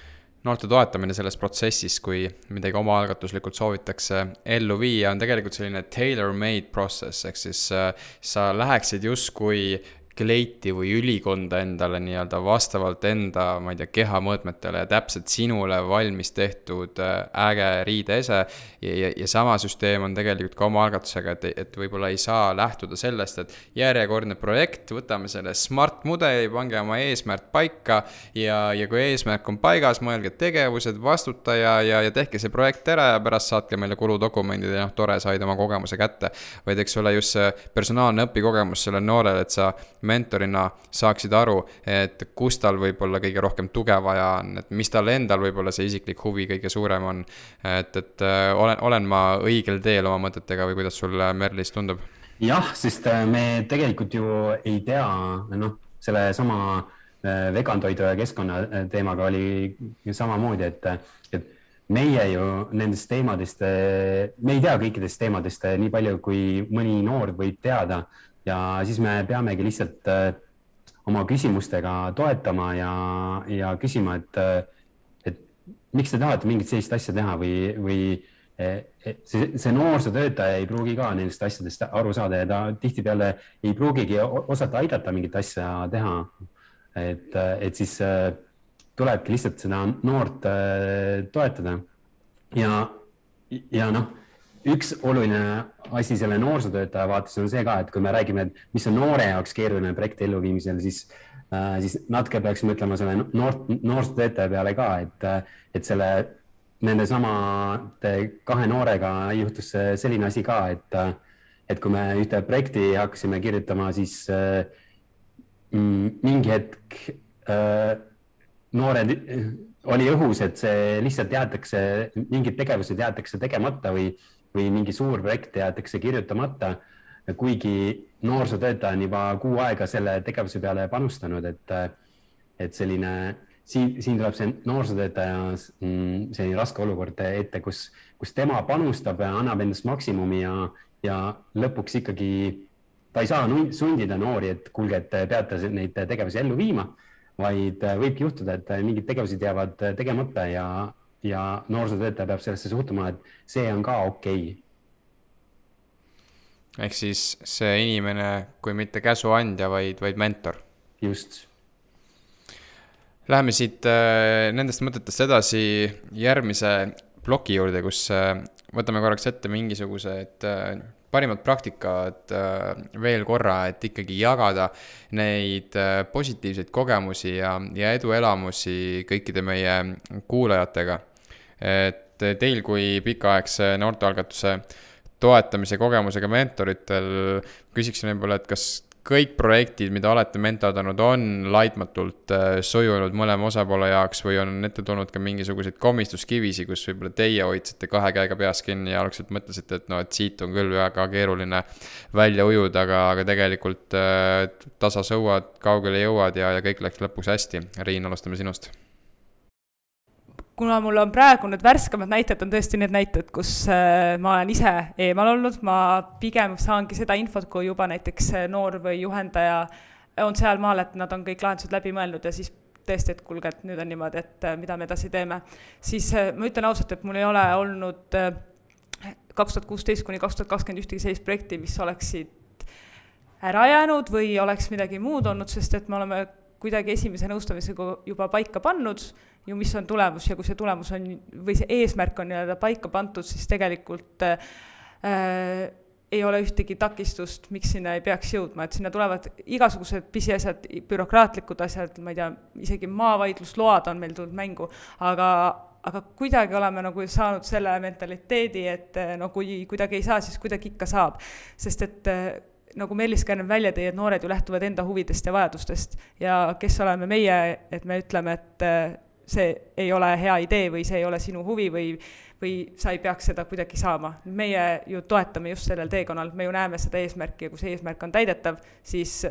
noorte toetamine selles protsessis, kui midagi omaalgatuslikult soovitakse ellu viia, on tegelikult selline tailor-made process, ehk siis sa läheksid justkui kleiti või ülikonda endale nii-öelda vastavalt enda, ma ei tea, kehamõõtmetele ja täpselt sinule valmis tehtud äh, äge riideese. ja, ja, ja sama süsteem on tegelikult ka oma algatusega, et, et võib-olla ei saa lähtuda sellest, et järjekordne projekt, võtame selle smart mudeli, pange oma eesmärk paika ja, ja kui eesmärk on paigas, mõelge tegevused, vastutaja ja, ja tehke see projekt ära ja pärast saatke meile kuludokumendid ja noh, tore, said oma kogemuse kätte. vaid eks ole just see personaalne õpikogemus sellele noorele, et sa mentorina saaksid aru, et kus tal võib-olla kõige rohkem tuge vaja on, et mis tal endal võib-olla see isiklik huvi kõige suurem on. et, et äh, olen, olen ma õigel teel oma mõtetega või kuidas sulle, Merlis, tundub? jah, sest äh, me tegelikult ju ei tea, noh, sellesama äh, vegantoidu ja keskkonna teemaga oli samamoodi, et, et meie ju nendest teemadest, me ei tea kõikidest teemadest nii palju, kui mõni noor võib teada ja siis me peamegi lihtsalt äh, oma küsimustega toetama ja, ja küsima, et, äh, et miks te tahate mingit sellist asja teha või, või äh, see, see noorsootöötaja ei pruugi ka nendest asjadest aru saada ja ta tihtipeale ei pruugigi osata aidata mingit asja teha. et, et siis tulebki lihtsalt seda noort toetada ja, ja noh üks oluline asi selle noorsootöötaja vaates on see ka, et kui me räägime, et mis on noore jaoks keeruline projekti elluviimisel, siis äh,, siis natuke peaks mõtlema selle noort, noorsootöötaja peale ka, et, et selle, nende samade kahe noorega juhtus selline asi ka, et, et kui me ühte projekti hakkasime kirjutama, siis äh, mingi hetk äh, noored oli õhus, et see lihtsalt jäetakse, mingid tegevused jäetakse tegemata või või mingi suur projekt jäetakse kirjutamata. kuigi noorsootöötaja on juba kuu aega selle tegevuse peale panustanud, et, et selline siin, siin tuleb see noorsootöötaja mm, selline raske olukord ette, kus, kus tema panustab ja annab endast maksimumi ja, ja lõpuks ikkagi ta ei saa sundida noori, et kuulge, et peate neid tegevusi ellu viima, vaid võibki juhtuda, et mingid tegevused jäävad tegemata ja, ja noorsootöötaja peab sellesse suhtuma, et see on ka okei okay. ehk siis see inimene, kui mitte käsuandja, vaid, vaid mentor. just. Läheme siit äh, nendest mõtetest edasi järgmise ploki juurde, kus äh, võtame korraks ette mingisugused äh, parimad praktikad äh, veel korra, et ikkagi jagada neid äh, positiivseid kogemusi ja, ja eduelamusi kõikide meie kuulajatega et teil kui pikaaegse noortealgatuse toetamise kogemusega mentoritel küsiksin võib-olla, et kas kõik projektid, mida olete mentordanud, on laitmatult äh, sujunud mõlema osapoole jaoks või on ette tulnud ka mingisuguseid komistuskivisi, kus võib-olla teie hoidsite kahe käega peas kinni ja algselt mõtlesite, et no, et siit on küll väga keeruline välja ujuda, aga, aga tegelikult äh, tasa sõuad, kaugele jõuad ja, ja kõik läks lõpuks hästi. Riin, alustame sinust kuna mul on praegu need värskemad näited, on tõesti need näited, kus äh, ma olen ise eemal olnud, ma pigem saangi seda infot, kui juba näiteks noor või juhendaja on sealmaal, et nad on kõik lahendused läbi mõelnud ja siis tõesti, et kuulge, et nüüd on niimoodi, et äh, mida me edasi teeme. siis äh, ma ütlen ausalt, et mul ei ole olnud kaks tuhat kuusteist kuni kaks tuhat kakskümmend ühtegi sellist projekti, mis oleksid ära jäänud või oleks midagi muud olnud, sest et me oleme kuidagi esimese nõustamisega juba paika pannud ju, mis on tulemus ja kui see tulemus on või see eesmärk on nii-öelda paika pandud, siis tegelikult äh, ei ole ühtegi takistust, miks sinna ei peaks jõudma, et sinna tulevad igasugused pisiasjad, bürokraatlikud asjad, ma ei tea, isegi maavaidlusload on meil tulnud mängu, aga, aga kuidagi oleme nagu saanud selle mentaliteedi, et no kui kuidagi ei saa, siis kuidagi ikka saab. sest et nagu Meelis ka enne välja tõi, et noored ju lähtuvad enda huvidest ja vajadustest ja kes oleme meie, et me ütleme, et äh, see ei ole hea idee või see ei ole sinu huvi või, või sa ei peaks seda kuidagi saama. meie ju toetame just sellel teekonnal, me ju näeme seda eesmärki ja kui see eesmärk on täidetav, siis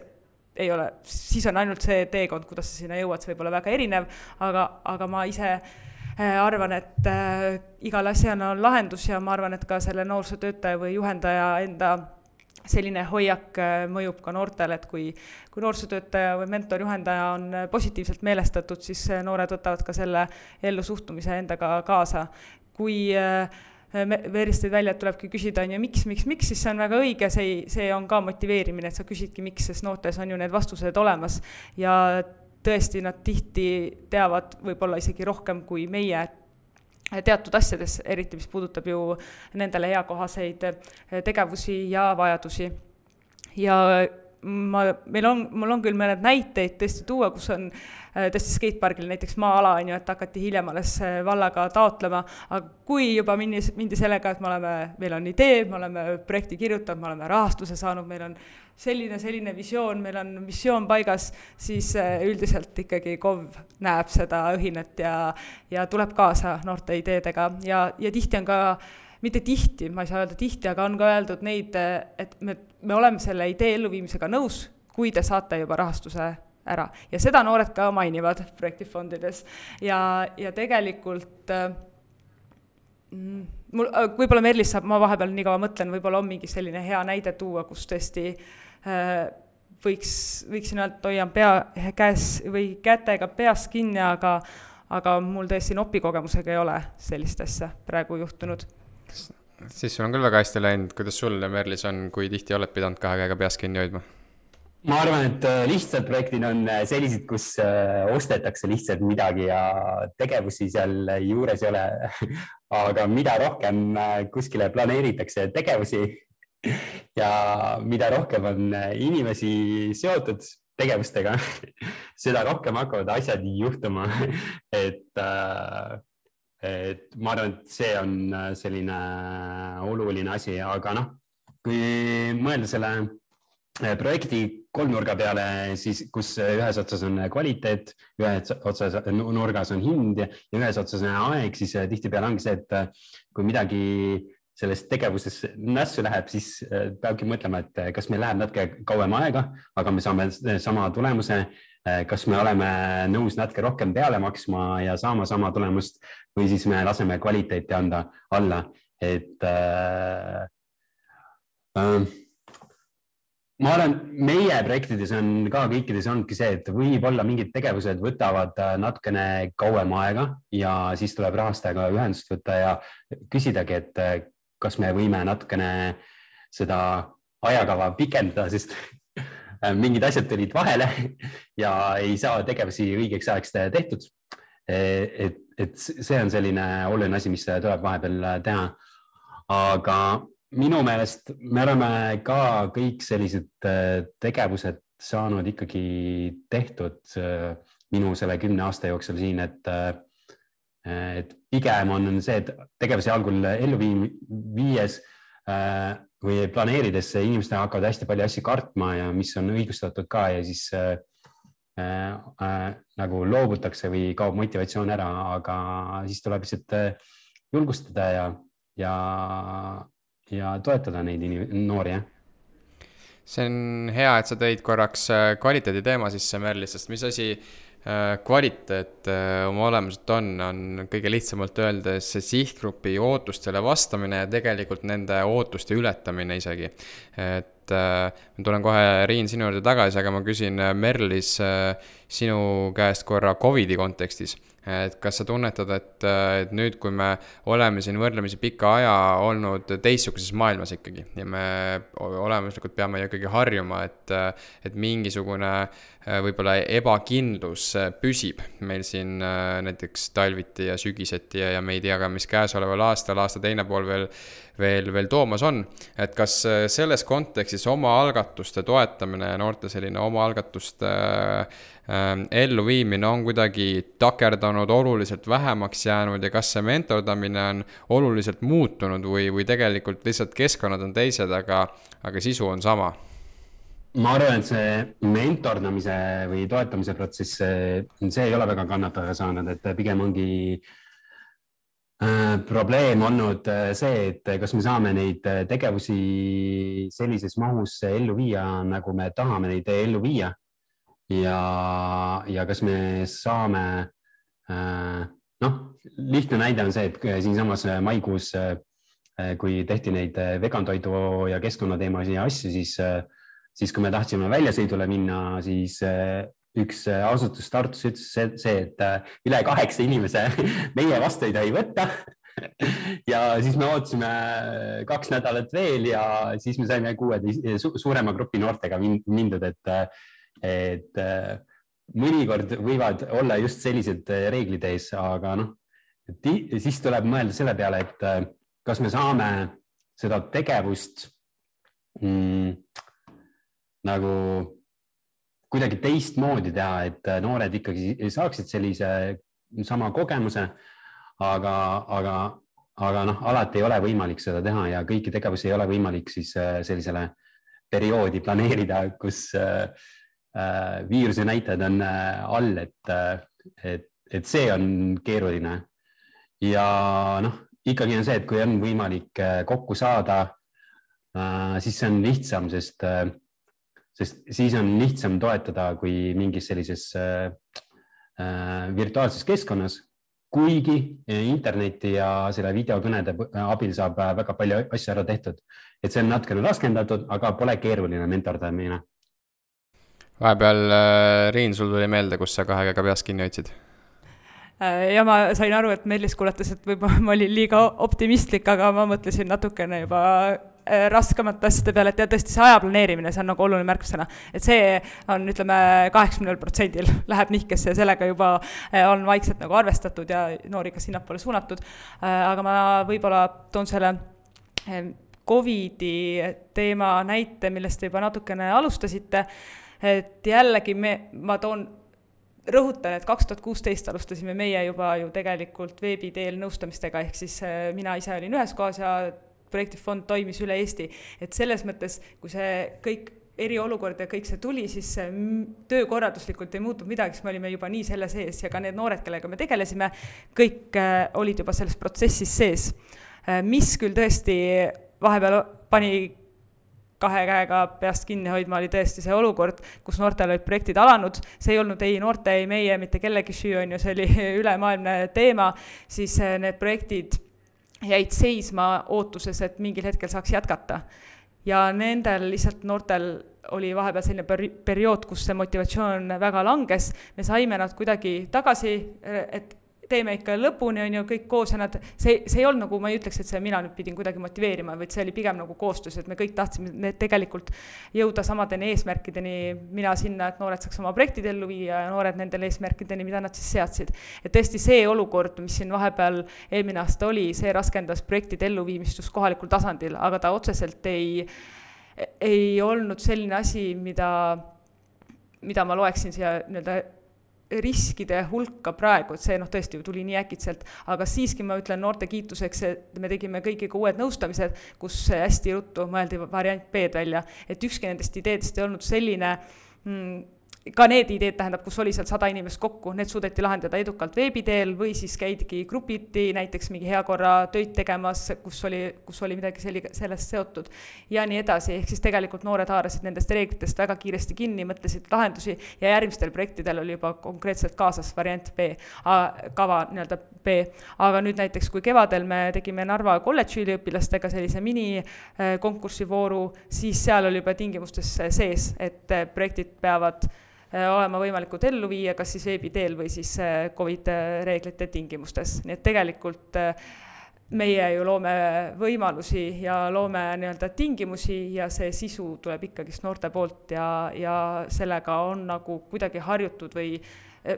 ei ole, siis on ainult see teekond, kuidas sa sinna jõuad, see võib olla väga erinev, aga, aga ma ise äh, arvan, et äh, igal asjal on lahendus ja ma arvan, et ka selle noorsootöötaja või juhendaja enda selline hoiak äh, mõjub ka noortele, et kui, kui noorsootöötaja või mentorjuhendaja on äh, positiivselt meelestatud, siis äh, noored võtavad ka selle ellusuhtumise endaga kaasa. kui veeristasid välja, et tulebki küsida, on ju, miks, miks, miks, siis see on väga õige, see, see on ka motiveerimine, et sa küsidki, miks, sest noortes on ju need vastused olemas ja tõesti, nad tihti teavad võib-olla isegi rohkem kui meie teatud asjades, eriti mis puudutab ju nendele eakohaseid tegevusi ja vajadusi. ja ma, meil on, mul on küll mõned näiteid tõesti tuua, kus on äh, tõesti skatepargil näiteks maa-ala, on ju, et hakati hiljem alles äh, vallaga taotlema, aga kui juba mindi, mindi sellega, et me oleme, meil on idee, me oleme projekti kirjutanud, me oleme rahastuse saanud, meil on selline, selline visioon, meil on missioon paigas, siis äh, üldiselt ikkagi KOV näeb seda õhinet ja, ja tuleb kaasa noorte ideedega ja, ja tihti on ka mitte tihti, ma ei saa öelda tihti, aga on ka öeldud neid, et me, me oleme selle idee elluviimisega nõus, kui te saate juba rahastuse ära. Ja seda noored ka mainivad projektifondides ja, ja tegelikult mm, mul, võib-olla Merlis saab, ma vahepeal nii kaua mõtlen, võib-olla on mingi selline hea näide tuua, kus tõesti äh, võiks, võiksin öelda, et hoian pea käes või kätega peast kinni, aga aga mul tõesti nopi kogemusega ei ole sellist asja praegu juhtunud siis sul on küll väga hästi läinud, kuidas sul, Merlis, on, kui tihti oled pidanud kahe käega peast kinni hoidma? ma arvan, et äh, lihtsad projektid on äh, sellised, kus äh, ostetakse lihtsalt midagi ja tegevusi seal juures ei ole. aga mida rohkem kuskile planeeritakse tegevusi ja mida rohkem on inimesi seotud tegevustega, seda rohkem hakkavad asjad juhtuma. et äh, et ma arvan, et see on äh, selline äh, oluline asi, aga noh, kui mõelda selle äh, projekti kolmnurga peale, siis kus ühes otsas on kvaliteet, ühes otsas nurgas on hind ja ühes otsas on aeg, siis tihtipeale ongi see, et kui midagi selles tegevuses nässu läheb, siis peabki mõtlema, et kas meil läheb natuke kauem aega, aga me saame sama tulemuse kas me oleme nõus natuke rohkem peale maksma ja saama sama tulemust või siis me laseme kvaliteeti anda alla, et äh, äh, ma arvan, meie projektides on ka kõikides ongi see, et võib-olla mingid tegevused võtavad natukene kauem aega ja siis tuleb rahastajaga ühendust võtta ja küsidagi, et kas me võime natukene seda ajakava pikendada, sest mingid asjad tulid vahele ja ei saa tegevusi õigeks ajaks tehtud. Äh, et, et see on selline oluline asi, mis tuleb vahepeal teha. aga minu meelest me oleme ka kõik sellised äh, tegevused saanud ikkagi tehtud minu selle kümne aasta jooksul siin, et et pigem on see, et tegevusi algul ellu viies või planeerides inimesed hakkavad hästi palju asju kartma ja mis on õigustatud ka ja siis äh, äh, nagu loobutakse või kaob motivatsioon ära, aga siis tuleb lihtsalt julgustada ja, ja, ja toetada neid noori, jah. See on hea, et sa tõid korraks kvaliteedi teema sisse, Merli, sest mis asi kvaliteet äh, oma olemuselt on, on kõige lihtsamalt öeldes sihtgrupi ootustele vastamine ja tegelikult nende ootuste ületamine isegi. et äh, ma tulen kohe, Riin, sinu juurde tagasi, aga ma küsin Merlis sinu käest korra Covidi kontekstis et kas sa tunnetad, et, et nüüd, kui me oleme siin võrdlemisi pika aja olnud teistsuguses maailmas ikkagi ja me olemuslikult peame ju ikkagi harjuma, et, et mingisugune võib-olla ebakindlus püsib meil siin näiteks talviti ja sügiseti ja, ja me ei tea ka, mis käesoleval aastal, aasta teine pool veel, veel, veel toomas on. et kas selles kontekstis omaalgatuste toetamine ja noorte selline omaalgatuste äh, elluviimine on kuidagi takerdanud, oluliselt vähemaks jäänud ja kas see mentordamine on oluliselt muutunud või, või tegelikult lihtsalt keskkonnad on teised, aga, aga sisu on sama? ma arvan, et see mentordamise või toetamise protsess, see ei ole väga kannatada saanud, et pigem ongi äh, probleem olnud äh, see, et kas me saame neid tegevusi sellises mahus ellu viia, nagu me tahame neid ellu viia ja, ja kas me saame äh, noh, lihtne näide on see, et siinsamas maikuus, äh, kui tehti neid vegan toidu ja keskkonnateemalisi asju, siis, äh, siis kui me tahtsime väljasõidule minna, siis üks asutus Tartus ütles see, et üle kaheksa inimese meie vastu ei tohi võtta ja siis me ootasime kaks nädalat veel ja siis me saime kuue su suurema grupi noortega mindud, et, et mõnikord võivad olla just sellised reeglid ees, aga noh, siis tuleb mõelda selle peale, et kas me saame seda tegevust mm, nagu kuidagi teistmoodi teha, et noored ikkagi saaksid sellise sama kogemuse. aga, aga, aga noh, alati ei ole võimalik seda teha ja kõiki tegevusi ei ole võimalik siis äh, sellisele perioodi planeerida, kus äh, äh, viiruse näitajad on äh, all, et, äh, et, et see on keeruline. ja noh, ikkagi on see, et kui on võimalik äh, kokku saada äh,, siis see on lihtsam, sest äh, sest siis on lihtsam toetada kui mingis sellises äh, äh, virtuaalses keskkonnas. kuigi interneti ja selle videokõnede abil saab väga palju asju ära tehtud, et see on natukene raskendatud, aga pole keeruline mentordamine. Vahepeal, äh, Riin, sul tuli meelde, kus sa kahe käega peast kinni hoidsid? Äh, ja ma sain aru, et Meelis kuulates, et võib-olla ma olin liiga optimistlik, aga ma mõtlesin natukene juba Äh, raskemate asjade peale, et ja tõesti see aja planeerimine, see on nagu oluline märksõna. et see on, ütleme, kaheksakümnel protsendil läheb nihkesse ja sellega juba on vaikselt nagu arvestatud ja noori ka sinnapoole suunatud. Aga ma võib-olla toon selle Covidi teema näite, millest te juba natukene alustasite. Et jällegi me, ma toon rõhutan, et kaks tuhat kuusteist alustasime meie juba ju tegelikult veebi teel nõustamistega, ehk siis mina ise olin ühes kohas ja projektifond toimis üle Eesti. et selles mõttes, kui see kõik eriolukord ja kõik see tuli, siis töökorralduslikult ei muutunud midagi, sest me olime juba nii selle sees ja ka need noored, kellega me tegelesime, kõik äh, olid juba selles protsessis sees. Äh, mis küll tõesti vahepeal pani kahe käega peast kinni hoidma, oli tõesti see olukord, kus noortel olid projektid alanud, see ei olnud ei noorte, ei meie, mitte kellegi süü, on ju, see oli ülemaailmne teema, siis äh, need projektid jäid seisma ootuses, et mingil hetkel saaks jätkata. ja nendel lihtsalt noortel oli vahepeal selline peri-, periood, kus see motivatsioon väga langes, me saime nad kuidagi tagasi, et teeme ikka lõpuni, on ju, kõik koos ja nad, see, see ei olnud nagu, ma ei ütleks, et see mina nüüd pidin kuidagi motiveerima, vaid see oli pigem nagu koostöös, et me kõik tahtsime tegelikult jõuda samadeni eesmärkideni, mina sinna, et noored saaks oma projektid ellu viia ja noored nendele eesmärkideni, mida nad siis seadsid. et tõesti see olukord, mis siin vahepeal eelmine aasta oli, see raskendas projektide elluviimist just kohalikul tasandil, aga ta otseselt ei, ei olnud selline asi, mida, mida ma loeksin siia nii-öelda riskide hulka praegu, et see noh, tõesti ju tuli nii äkitselt, aga siiski ma ütlen noorte kiituseks, et me tegime kõigiga uued nõustamised, kus hästi ruttu mõeldi variant B-d välja, et ükski nendest ideedest ei olnud selline mm, ka need ideed, tähendab, kus oli seal sada inimest kokku, need suudeti lahendada edukalt veebi teel või siis käidki grupiti näiteks mingi heakorratöid tegemas, kus oli, kus oli midagi selli-, sellest seotud ja nii edasi, ehk siis tegelikult noored haarasid nendest reeglitest väga kiiresti kinni, mõtlesid lahendusi ja järgmistel projektidel oli juba konkreetselt kaasas variant B, kava nii-öelda B. aga nüüd näiteks, kui kevadel me tegime Narva kolledži üliõpilastega sellise minikonkursivooru, siis seal oli juba tingimustes sees, et projektid peavad Äh, olema võimalikud ellu viia, kas siis veebi teel või siis äh, Covid reeglite tingimustes, nii et tegelikult äh, meie ju loome võimalusi ja loome nii-öelda tingimusi ja see sisu tuleb ikkagist noorte poolt ja, ja sellega on nagu kuidagi harjutud või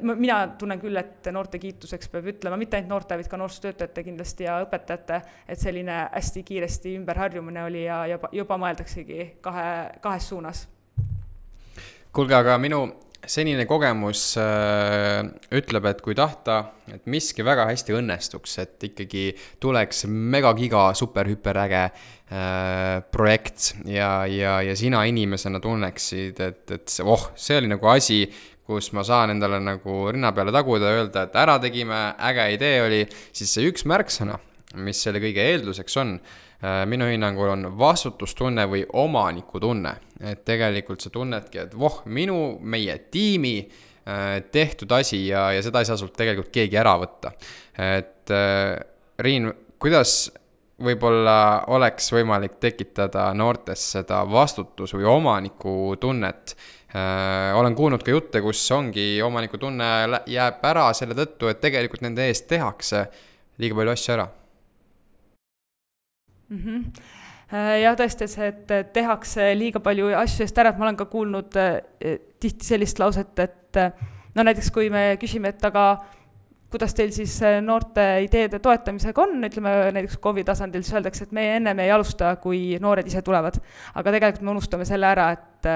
mina tunnen küll, et noorte kiituseks peab ütlema, mitte ainult noorte, vaid ka noorsootöötajate kindlasti ja õpetajate, et selline hästi kiiresti ümberharjumine oli ja juba, juba mõeldaksegi kahe, kahes suunas. Kuulge, aga minu senine kogemus äh, ütleb, et kui tahta, et miski väga hästi õnnestuks, et ikkagi tuleks megagiga superhüperäge äh, projekt ja, ja, ja sina inimesena tunneksid, et, et oh, see oli nagu asi, kus ma saan endale nagu rinna peale taguda ja öelda, et ära tegime, äge idee oli, siis see üks märksõna, mis selle kõige eelduseks on Äh, minu hinnangul on vastutustunne või omanikutunne. et tegelikult sa tunnedki, et voh, minu, meie tiimi äh, tehtud asi ja, ja seda ei saa sult tegelikult keegi ära võtta. et äh, Riin, kuidas võib-olla oleks võimalik tekitada noortes seda vastutus- või omanikutunnet äh,. olen kuulnud ka jutte, kus ongi omanikutunne jääb ära selle tõttu, et tegelikult nende eest tehakse liiga palju asju ära mm. -hmm jah, tõesti see, et tehakse liiga palju asju eest ära, et ma olen ka kuulnud tihti sellist lauset, et no näiteks kui me küsime, et aga kuidas teil siis noorte ideede toetamisega on, ütleme näiteks KOV-i tasandil, siis öeldakse, et meie ennem ei alusta, kui noored ise tulevad. aga tegelikult me unustame selle ära, et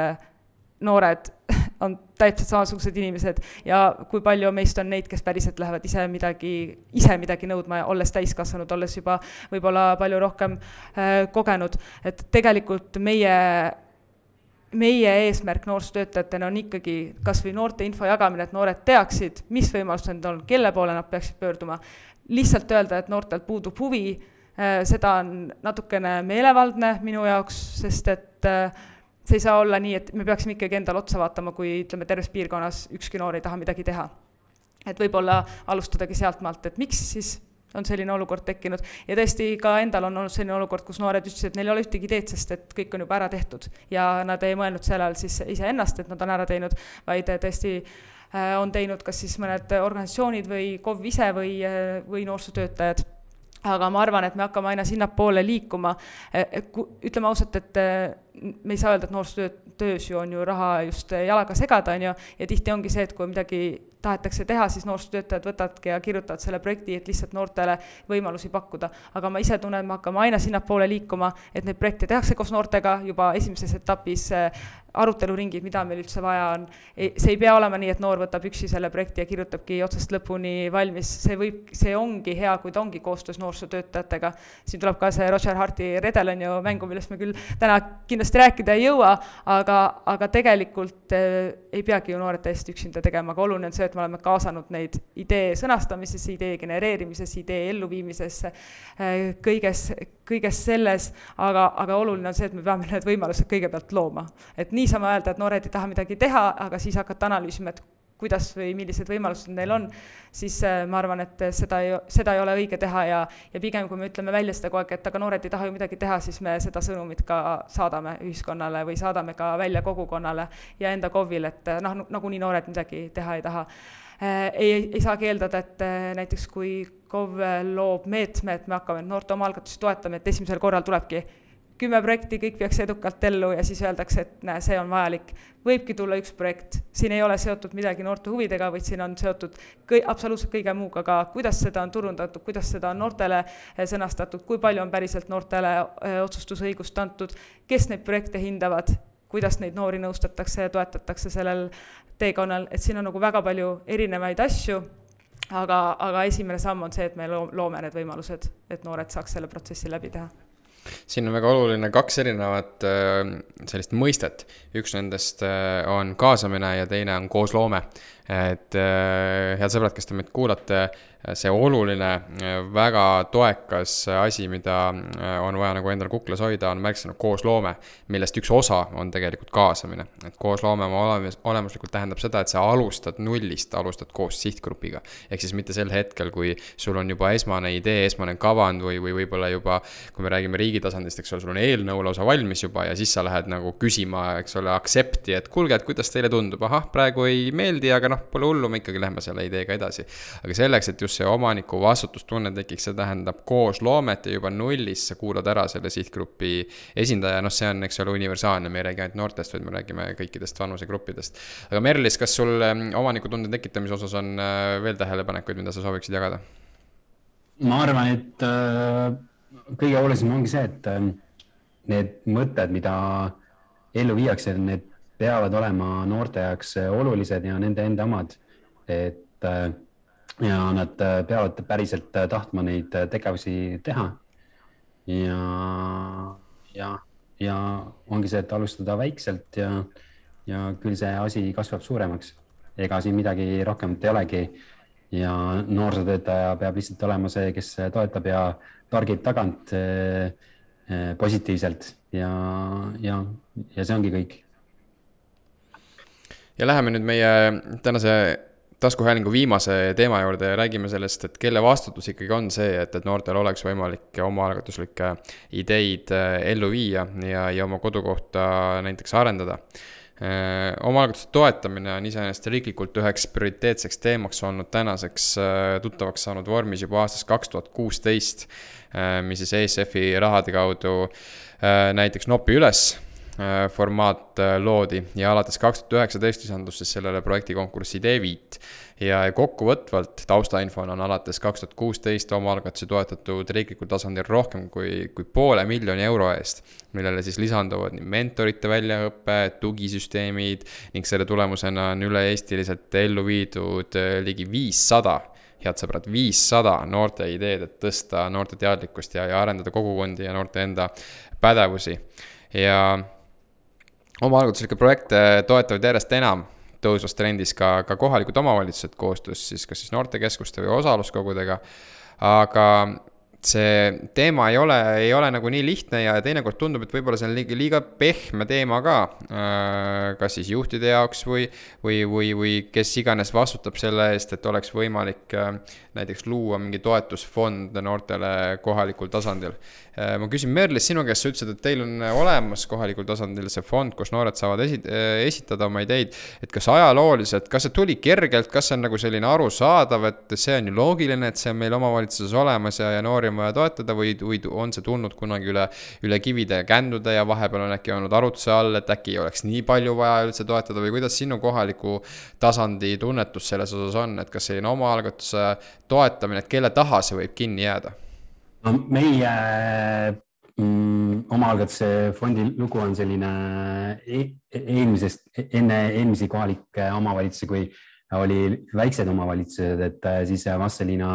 noored on täpselt samasugused inimesed ja kui palju meist on neid, kes päriselt lähevad ise midagi, ise midagi nõudma, olles täiskasvanud, olles juba võib-olla palju rohkem äh, kogenud, et tegelikult meie meie eesmärk noorsootöötajatena on ikkagi kas või noorte info jagamine, et noored teaksid, mis võimalused neil on, kelle poole nad peaksid pöörduma. lihtsalt öelda, et noortel puudub huvi, äh, seda on natukene meelevaldne minu jaoks, sest et äh, see ei saa olla nii, et me peaksime ikkagi endale otsa vaatama, kui ütleme, terves piirkonnas ükski noor ei taha midagi teha. et võib-olla alustadagi sealtmaalt, et miks siis on selline olukord tekkinud. Ja tõesti ka endal on olnud selline olukord, kus noored ütlesid, et neil ei ole ühtegi ideed, sest et kõik on juba ära tehtud. Ja nad ei mõelnud selle all siis iseennast, et nad on ära teinud, vaid tõesti äh, on teinud kas siis mõned organisatsioonid või KOV ise või, äh, või noorsootöötajad aga ma arvan, et me hakkame aina sinnapoole liikuma. E, e, ütleme ausalt, et e, me ei saa öelda, et noorsootöös ju on ju raha just jalaga segada, on ju, ja tihti ongi see, et kui midagi tahetakse teha, siis noorsootöötajad võtavadki ja kirjutavad selle projekti, et lihtsalt noortele võimalusi pakkuda. aga ma ise tunnen, me hakkame aina sinnapoole liikuma, et neid projekte tehakse koos noortega juba esimeses etapis aruteluringid, mida meil üldse vaja on. see ei pea olema nii, et noor võtab üksi selle projekti ja kirjutabki otsast lõpuni valmis, see võib, see ongi hea, kui ta ongi koostöös noorsootöötajatega. siin tuleb ka see Roger Harti redel on ju mängu, millest me küll täna kindlasti rääkida ei jõua, aga, aga tegelikult äh, ei peagi ju noored täiesti üksinda tegema, aga oluline on see, et me oleme kaasanud neid idee sõnastamisesse, idee genereerimisesse, idee elluviimisesse äh,, kõiges, kõiges selles, aga, aga oluline on see, et me peame need võimalused kõigepealt looma. et niisama öelda, et noored ei taha midagi teha, aga siis hakata analüüsima, et kuidas või millised võimalused neil on, siis äh, ma arvan, et seda ei, seda ei ole õige teha ja, ja pigem, kui me ütleme välja seda kogu aeg, et aga noored ei taha ju midagi teha, siis me seda sõnumit ka saadame ühiskonnale või saadame ka välja kogukonnale ja enda KOV-ile, et noh, nagunii noored midagi teha ei taha. Äh, ei, ei saagi eeldada, et äh, näiteks kui KOV loob meetme, et me hakkame noorte omaalgatusi toetama, et esimesel korral tulebki kümme projekti, kõik viiakse edukalt ellu ja siis öeldakse, et näe, see on vajalik. võibki tulla üks projekt, siin ei ole seotud midagi noorte huvidega, vaid siin on seotud kõi-, absoluutselt kõige muuga, ka kuidas seda on turundatud, kuidas seda on noortele eh, sõnastatud, kui palju on päriselt noortele eh, otsustusõigust antud, kes neid projekte hindavad, kuidas neid noori nõustatakse ja toetatakse sellel teekonnal, et siin on nagu väga palju erinevaid asju aga, aga esimene samm on see, et me loome need võimalused, et noored saaks selle protsessi läbi teha siin on väga oluline kaks erinevat äh, sellist mõistet. üks nendest äh, on kaasamine ja teine on koosloome. et äh, head sõbrad, kes te meid kuulate, see oluline, väga toekas asi, mida on vaja nagu endal kuklas hoida, on märksõna koosloome, millest üks osa on tegelikult kaasamine. et koosloome oma olemus, olemuslikult tähendab seda, et sa alustad nullist, alustad koos sihtgrupiga. ehk siis mitte sel hetkel, kui sul on juba esmane idee, esmane kavand või, või võib-olla juba, kui me räägime riigi tasandist, eks ole, sul on eelnõu lausa valmis juba ja siis sa lähed nagu küsima, eks ole, accept'i, et kuulge, et kuidas teile tundub, ahah, praegu ei meeldi, aga noh, pole hullu, me ikkagi lähme selle ideega edasi. aga selleks, et just kus see omaniku vastutustunne tekiks, see tähendab koosloomet ja juba nullist sa kuulad ära selle sihtgrupi esindaja, noh, see on, eks ole, universaalne, me ei räägi ainult noortest, vaid me räägime kõikidest vanusegruppidest. aga Merlis, kas sul ähm, omanikutunde tekitamise osas on äh, veel tähelepanekuid, mida sa sooviksid jagada? ma arvan, et äh, kõige olulisem ongi see, et äh, need mõtted, mida ellu viiakse, need peavad olema noorte jaoks olulised ja nende enda omad. et äh, ja nad äh, peavad päriselt äh, tahtma neid äh, tegevusi teha. ja, ja, ja ongi see, et alustada väikselt ja, ja küll see asi kasvab suuremaks. ega siin midagi rohkemat ei olegi. ja noorsootöötaja peab lihtsalt olema see, kes toetab ja torgib tagant eh, positiivselt ja, ja, ja see ongi kõik. ja läheme nüüd meie tänase taskuhäälingu viimase teema juurde ja räägime sellest, et kelle vastutus ikkagi on see, et, et noortel oleks võimalik omaalgatuslikke ideid äh, ellu viia ja, ja oma kodukohta näiteks arendada. Äh, omaalgatuse toetamine on iseenesest riiklikult üheks prioriteetseks teemaks olnud tänaseks äh, tuttavaks saanud vormis juba aastast kaks tuhat kuusteist, mis siis ESF-i rahade kaudu näiteks nopi üles formaat loodi ja alates kaks tuhat üheksateist lisandus siis sellele projektikonkurssi Idee-Viit ja kokkuvõtvalt taustainfona on alates kaks tuhat kuusteist omaalgatusi toetatud riiklikul tasandil rohkem kui, kui poole miljoni euro eest, millele siis lisanduvad nii mentorite väljaõpe, tugisüsteemid ning selle tulemusena on üle-eestiliselt ellu viidud äh, ligi viissada head sõbrad, viissada noorte ideed, et tõsta noorte teadlikkust ja, ja arendada kogukondi ja noorte enda pädevusi. ja omaalgatuslikke projekte toetavad järjest enam tõusvas trendis ka, ka kohalikud omavalitsused koostöös siis kas siis noortekeskuste või osaluskogudega. aga see teema ei ole, ei ole nagu nii lihtne ja teinekord tundub, et võib-olla see on liiga, liiga pehme teema ka. Äh, kas siis juhtide jaoks või, või, või, või kes iganes vastutab selle eest, et oleks võimalik äh, näiteks luua mingi toetusfond noortele kohalikul tasandil. Äh, ma küsin, Merlis, sinu käest, sa ütlesid, et teil on olemas kohalikul tasandil see fond, kus noored saavad esi-, esitada oma ideid. et kas ajalooliselt, kas see tuli kergelt, kas see on nagu selline arusaadav, et see on ju loogiline, et see on meil omavalitsuses olemas ja, ja noori on vaja toetada või, või on see tulnud kunagi üle, üle kivide ja kändude ja vahepeal on äkki olnud arutluse all, et äkki ei oleks nii palju vaja üldse toetada või kuidas sinu kohaliku tasandi tunnetus selles osas on, et kas selline omaalgatuse toetamine, et kelle taha see võib kinni jääda? no meie mm, omaalgatuse fondi lugu on selline e eelmisest, enne eelmisi kohalikke omavalitsusi, kui oli väiksed omavalitsused, et äh, siis Vastseliina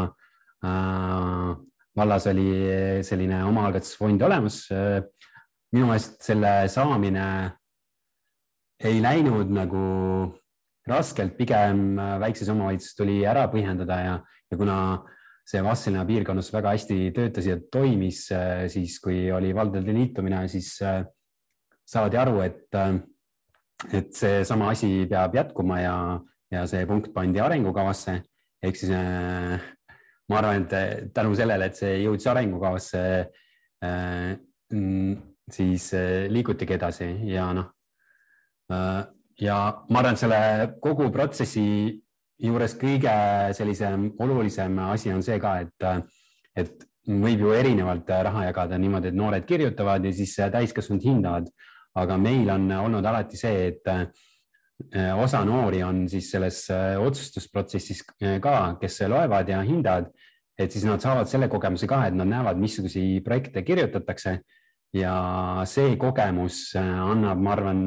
äh, vallas oli selline omaalgatusfond olemas. minu meelest selle saamine ei läinud nagu raskelt, pigem väikses omavalitsuses tuli ära põhjendada ja, ja kuna see Vastseliina piirkonnas väga hästi töötas ja toimis, siis kui oli valdade liitumine, siis saadi aru, et, et seesama asi peab jätkuma ja, ja see punkt pandi arengukavasse ehk siis ma arvan, et tänu sellele, et see jõudis arengukavasse, mm, siis liigutigi edasi ja noh, ja ma arvan, et selle kogu protsessi juures kõige sellisem olulisem asi on see ka, et, et võib ju erinevalt raha jagada niimoodi, et noored kirjutavad ja siis täiskasvanud hindavad. aga meil on olnud alati see, et äh, osa noori on siis selles äh, otsustusprotsessis äh, ka, kes loevad ja hindavad, et siis nad saavad selle kogemuse ka, et nad näevad, missuguseid projekte kirjutatakse ja see kogemus annab, ma arvan,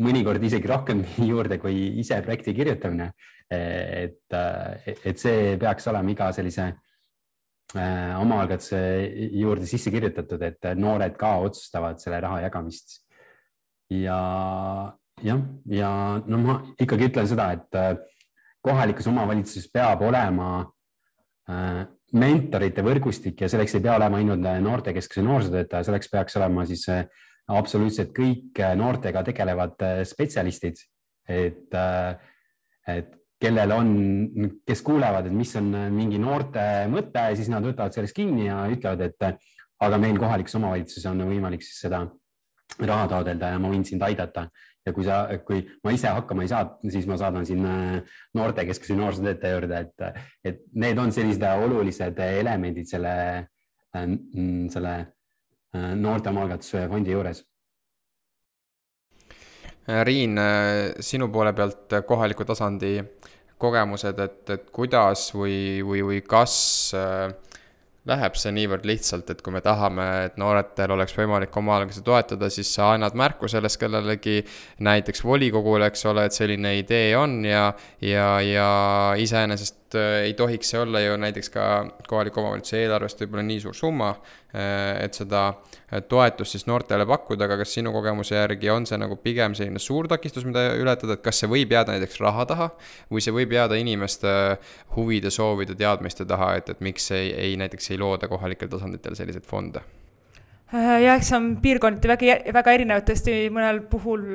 mõnikord isegi rohkem juurde kui ise projekti kirjutamine. et, et see peaks olema iga sellise äh, omaalgatuse juurde sisse kirjutatud, et noored ka otsustavad selle raha jagamist. ja jah, ja no ma ikkagi ütlen seda, et äh, kohalikus omavalitsuses peab olema äh, mentorite võrgustik ja selleks ei pea olema ainult noortekeskuse noorsootöötaja, selleks peaks olema siis absoluutselt kõik äh, noortega tegelevad äh, spetsialistid, et, äh, et kellel on, kes kuulevad, et mis on mingi noorte mõte, siis nad võtavad sellest kinni ja ütlevad, et aga meil kohalikus omavalitsuses on võimalik siis seda raha taotleda ja ma võin sind aidata. Ja kui sa, kui ma ise hakkama ei saa, siis ma saadan sinna noortekeskuse noorsootöötaja juurde, et, et need on sellised olulised elemendid selle, selle Äh, noorteomaalgatuse fondi juures. Äh, Riin, äh, sinu poole pealt kohaliku tasandi kogemused, et, et kuidas või, või, või kas läheb see niivõrd lihtsalt, et kui me tahame, et nooretel oleks võimalik omaalgatusi toetada, siis sa annad märku sellest kellelegi, näiteks volikogule, eks ole, et selline idee on ja, ja, ja iseenesest ei tohiks see olla ju näiteks ka kohaliku omavalitsuse eelarvest võib-olla nii suur summa, Äh, et seda äh, toetust siis noortele pakkuda, aga kas sinu kogemuse järgi on see nagu pigem selline suur takistus, mida ületada, et kas see võib jääda näiteks raha taha või see võib jääda inimeste huvide, soovide, teadmiste taha, et, et miks ei, ei näiteks ei looda kohalikel tasanditel selliseid fonde? Äh, jah, eks see on piirkonniti väga, väga erinev, tõesti mõnel puhul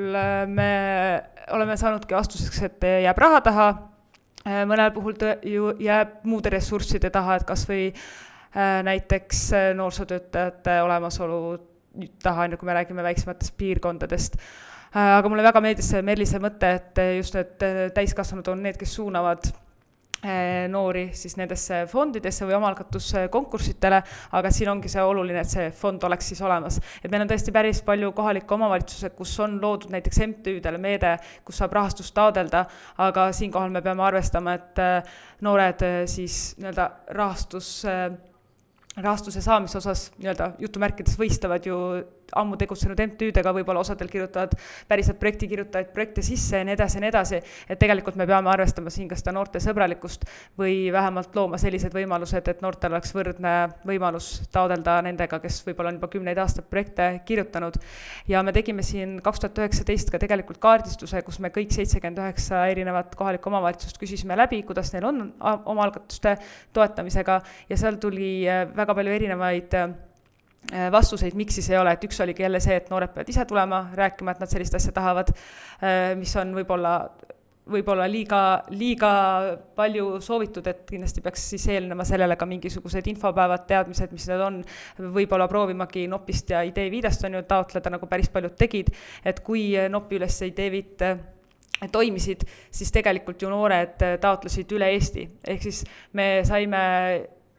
me oleme saanudki vastuseks, et jääb raha taha, mõnel puhul ju jääb muude ressursside taha, et kas või Äh, näiteks äh, noorsootöötajate olemasolu taha, on ju, kui me räägime väiksematest piirkondadest. Aga mulle väga meeldis see Merlise mõte, et just, et täiskasvanud on need, kes suunavad noori siis nendesse fondidesse või omaalgatuskonkurssidele, aga siin ongi see oluline, et see fond oleks siis olemas. et meil on tõesti päris palju kohalikke omavalitsusi, kus on loodud näiteks MTÜ-dele meede, kus saab rahastust taodelda, aga siinkohal me peame arvestama, et eh, noored eh, siis nii-öelda rahastus rahastuse saamise osas nii-öelda jutumärkides võistlevad ju ammu tegutsenud MTÜ-dega, võib-olla osadel kirjutavad päriselt projekti kirjutajaid projekte sisse ja nii edasi ja nii edasi, et tegelikult me peame arvestama siin ka seda noorte sõbralikkust või vähemalt looma sellised võimalused, et noortel oleks võrdne võimalus taodelda nendega, kes võib-olla on juba kümneid aastaid projekte kirjutanud. ja me tegime siin kaks tuhat üheksateist ka tegelikult kaardistuse, kus me kõik seitsekümmend üheksa erinevat kohalikku omavalitsust küsisime läbi, kuidas neil on omaalgatuste toetamisega ja seal tuli väga palju erinevaid vastuseid, miks siis ei ole, et üks oligi jälle see, et noored peavad ise tulema rääkima, et nad sellist asja tahavad, äh, mis on võib-olla, võib-olla liiga, liiga palju soovitud, et kindlasti peaks siis eelnema sellele ka mingisugused infopäevad, teadmised, mis need on, võib-olla proovimagi nopist ja ideeviidest on ju taotleda, nagu päris paljud tegid, et kui nopi üles ideeviit toimisid, siis tegelikult ju noored taotlesid üle Eesti, ehk siis me saime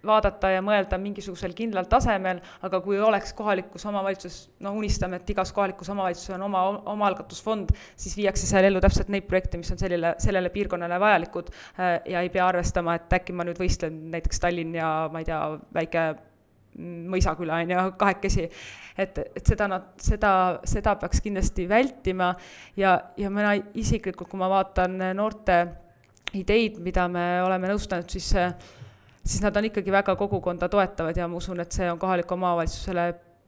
vaadata ja mõelda mingisugusel kindlal tasemel, aga kui oleks kohalikus omavalitsuses, no unistame, et igas kohalikus omavalitsuses on oma omaalgatusfond, siis viiakse seal ellu täpselt neid projekte, mis on sellele, sellele piirkonnale vajalikud äh, ja ei pea arvestama, et äkki ma nüüd võistlen näiteks Tallinn ja ma ei tea, väike mõisaküla on ju, kahekesi. et, et seda nad, seda, seda peaks kindlasti vältima ja, ja mina isiklikult, kui ma vaatan noorte ideid, mida me oleme nõustanud, siis siis nad on ikkagi väga kogukonda toetavad ja ma usun, et see on kohalikule omavalitsusele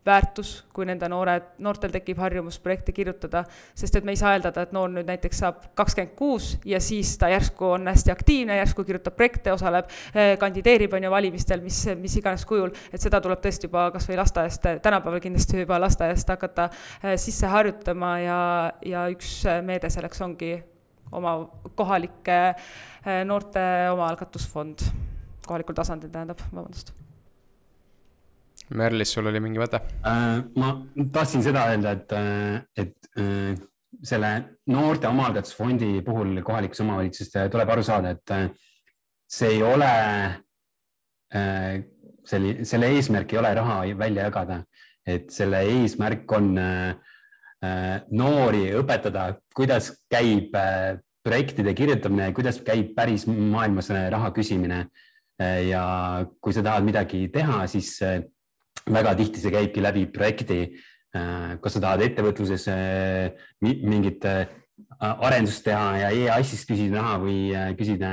väärtus, kui nende noored, noortel tekib harjumus projekte kirjutada, sest et me ei saa eeldada, et noor nüüd näiteks saab kakskümmend kuus ja siis ta järsku on hästi aktiivne, järsku kirjutab projekte, osaleb, eh, kandideerib, on ju, valimistel, mis, mis iganes kujul, et seda tuleb tõesti juba kas või lasteaiast, tänapäeval kindlasti juba lasteaiast hakata eh, sisse harjutama ja, ja üks meede selleks ongi oma kohalike eh, noorte omaalgatusfond kohalikul tasandil tähendab, vabandust. Merlis, sul oli mingi mõte äh,? ma tahtsin seda öelda, et, äh, et äh, selle noorte omaalgatusfondi puhul kohalikes omavalitsustes tuleb aru saada, et äh, see ei ole äh,, selle, selle eesmärk ei ole raha välja jagada, et selle eesmärk on äh, äh noori õpetada, kuidas käib projektide kirjutamine, kuidas käib päris maailmas raha küsimine ja kui sa tahad midagi teha, siis äh, väga tihti see käibki läbi projekti. Äh, kas sa tahad ettevõtluses mingit arendust teha ja EAS-ist küsida raha või küsida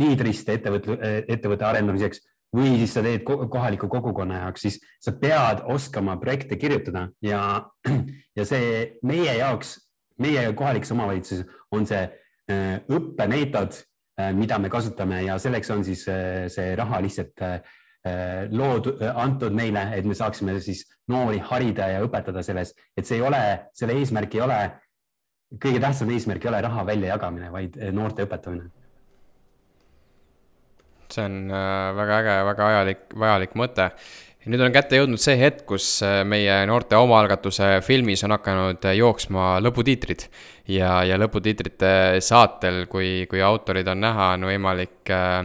liidrist ettevõtte, ettevõtte arendamiseks või siis sa teed kohaliku kogukonna jaoks, siis sa pead oskama projekte kirjutada ja, ja see meie jaoks, meie kohalikes omavalitsuses on see õppemeetod Äh, mida me kasutame ja selleks on siis äh, see raha lihtsalt äh, loodud, antud meile, et me saaksime siis noori harida ja õpetada selles, et see ei ole, selle eesmärk ei ole, kõige tähtsam eesmärk ei ole raha väljajagamine, vaid noorte õpetamine. see on väga äge ja väga vajalik, vajalik mõte ja nüüd on kätte jõudnud see hetk, kus äh, meie noorte omaalgatuse filmis on hakanud äh, jooksma lõputiitrid. ja, ja lõputiitrite saatel, kui, kui autorid on näha, on võimalik äh,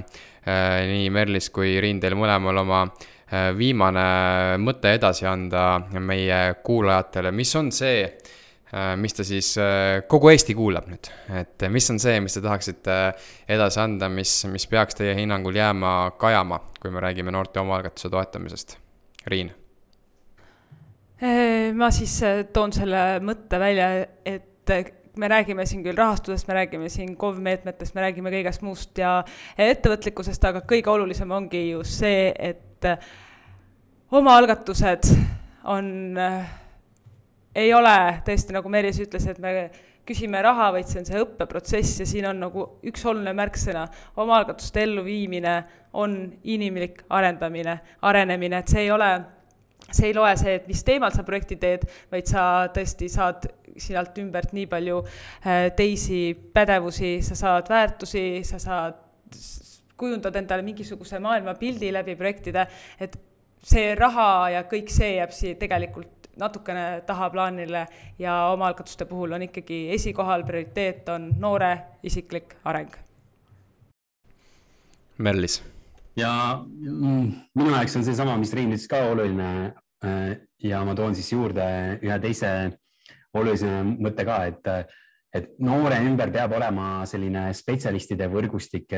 äh, nii Merlis kui Riin teil mõlemal oma äh, viimane mõte edasi anda meie kuulajatele, mis on see äh,, mis ta siis äh, kogu Eesti kuulab nüüd, et mis on see, mis te tahaksite edasi anda, mis, mis peaks teie hinnangul jääma kajama, kui me räägime noorte omaalgatuse toetamisest Riin? Äh, ma siis äh, toon selle mõtte välja, et äh, me räägime siin küll rahastusest, me räägime siin KOV meetmetest, me räägime kõigest muust ja ettevõtlikkusest, aga kõige olulisem ongi ju see, et omaalgatused on, ei ole tõesti, nagu Meelis ütles, et me küsime raha, vaid see on see õppeprotsess ja siin on nagu üks oluline märksõna, omaalgatuste elluviimine on inimlik arendamine, arenemine, et see ei ole, see ei loe see, et mis teemal sa projekti teed, vaid sa tõesti saad sinult ümbert nii palju äh, teisi pädevusi, sa saad väärtusi, sa saad kujundad endale mingisuguse maailmapildi läbi projektide, et see raha ja kõik see jääb siia tegelikult natukene tahaplaanile ja omaalgatuste puhul on ikkagi esikohal, prioriteet on noore isiklik areng. Merlis. ja mm, minu jaoks on seesama, mis Riin ütles ka oluline äh, ja ma toon siis juurde ühe teise olulise mõtte ka, et, et noore ümber peab olema selline spetsialistide võrgustik,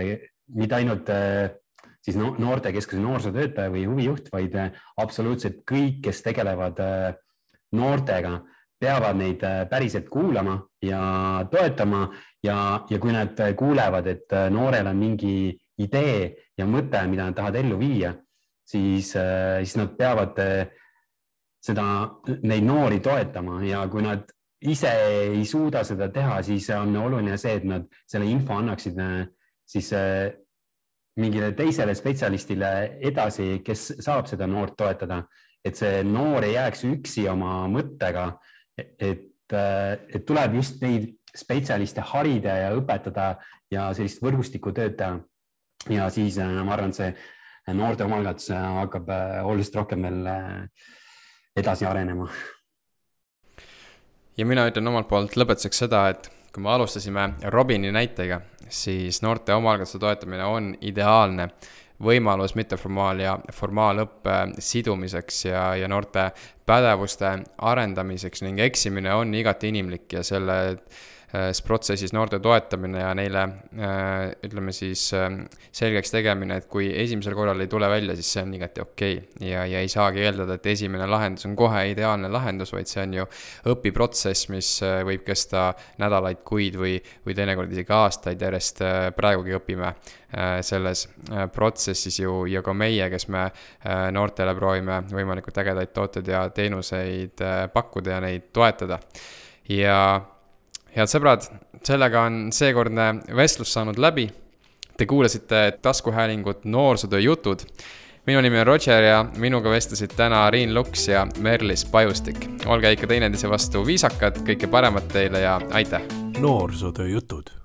mitte ainult äh, siis noortekeskuse noorsootöötaja või huvijuht, vaid absoluutselt kõik, kes tegelevad äh, noortega, peavad neid äh, päriselt kuulama ja toetama ja, ja kui nad äh, kuulevad, et äh, noorel on mingi idee ja mõte, mida nad tahavad ellu viia, siis, siis nad peavad seda, neid noori toetama ja kui nad ise ei suuda seda teha, siis on oluline see, et nad selle info annaksid siis mingile teisele spetsialistile edasi, kes saab seda noort toetada et see noor ei jääks üksi oma mõttega, et, et tuleb just neid spetsialiste harida ja õpetada ja sellist võrgustikutööd teha. ja siis ma arvan, et see noorte omaalgatus hakkab oluliselt rohkem veel edasi arenema. ja mina ütlen omalt poolt lõpetuseks seda, et kui me alustasime Robini näitega, siis noorte omaalgatuse toetamine on ideaalne võimalus mitteformaal- ja formaalõppe sidumiseks ja, ja noorte pädevuste arendamiseks ning eksimine on igati inimlik ja selle Äh, protsessis noorte toetamine ja neile äh, ütleme siis äh, selgeks tegemine, et kui esimesel korral ei tule välja, siis see on igati okei okay. ja, ja ei saagi eeldada, et esimene lahendus on kohe ideaalne lahendus, vaid see on ju õpiprotsess, mis võib kesta nädalaid, kuid või, või teinekord isegi aastaid järjest. praegugi õpime selles protsessis ju ja ka meie, kes me noortele proovime võimalikult ägedaid tooteid ja teenuseid pakkuda ja neid toetada ja head sõbrad, sellega on seekordne vestlus saanud läbi. Te kuulasite taskuhäälingut Noorsootöö jutud. minu nimi on Roger ja minuga vestlesid täna Riin Luks ja Merlis Pajustik. olge ikka teineteise vastu viisakad, kõike paremat teile ja aitäh! noorsootöö jutud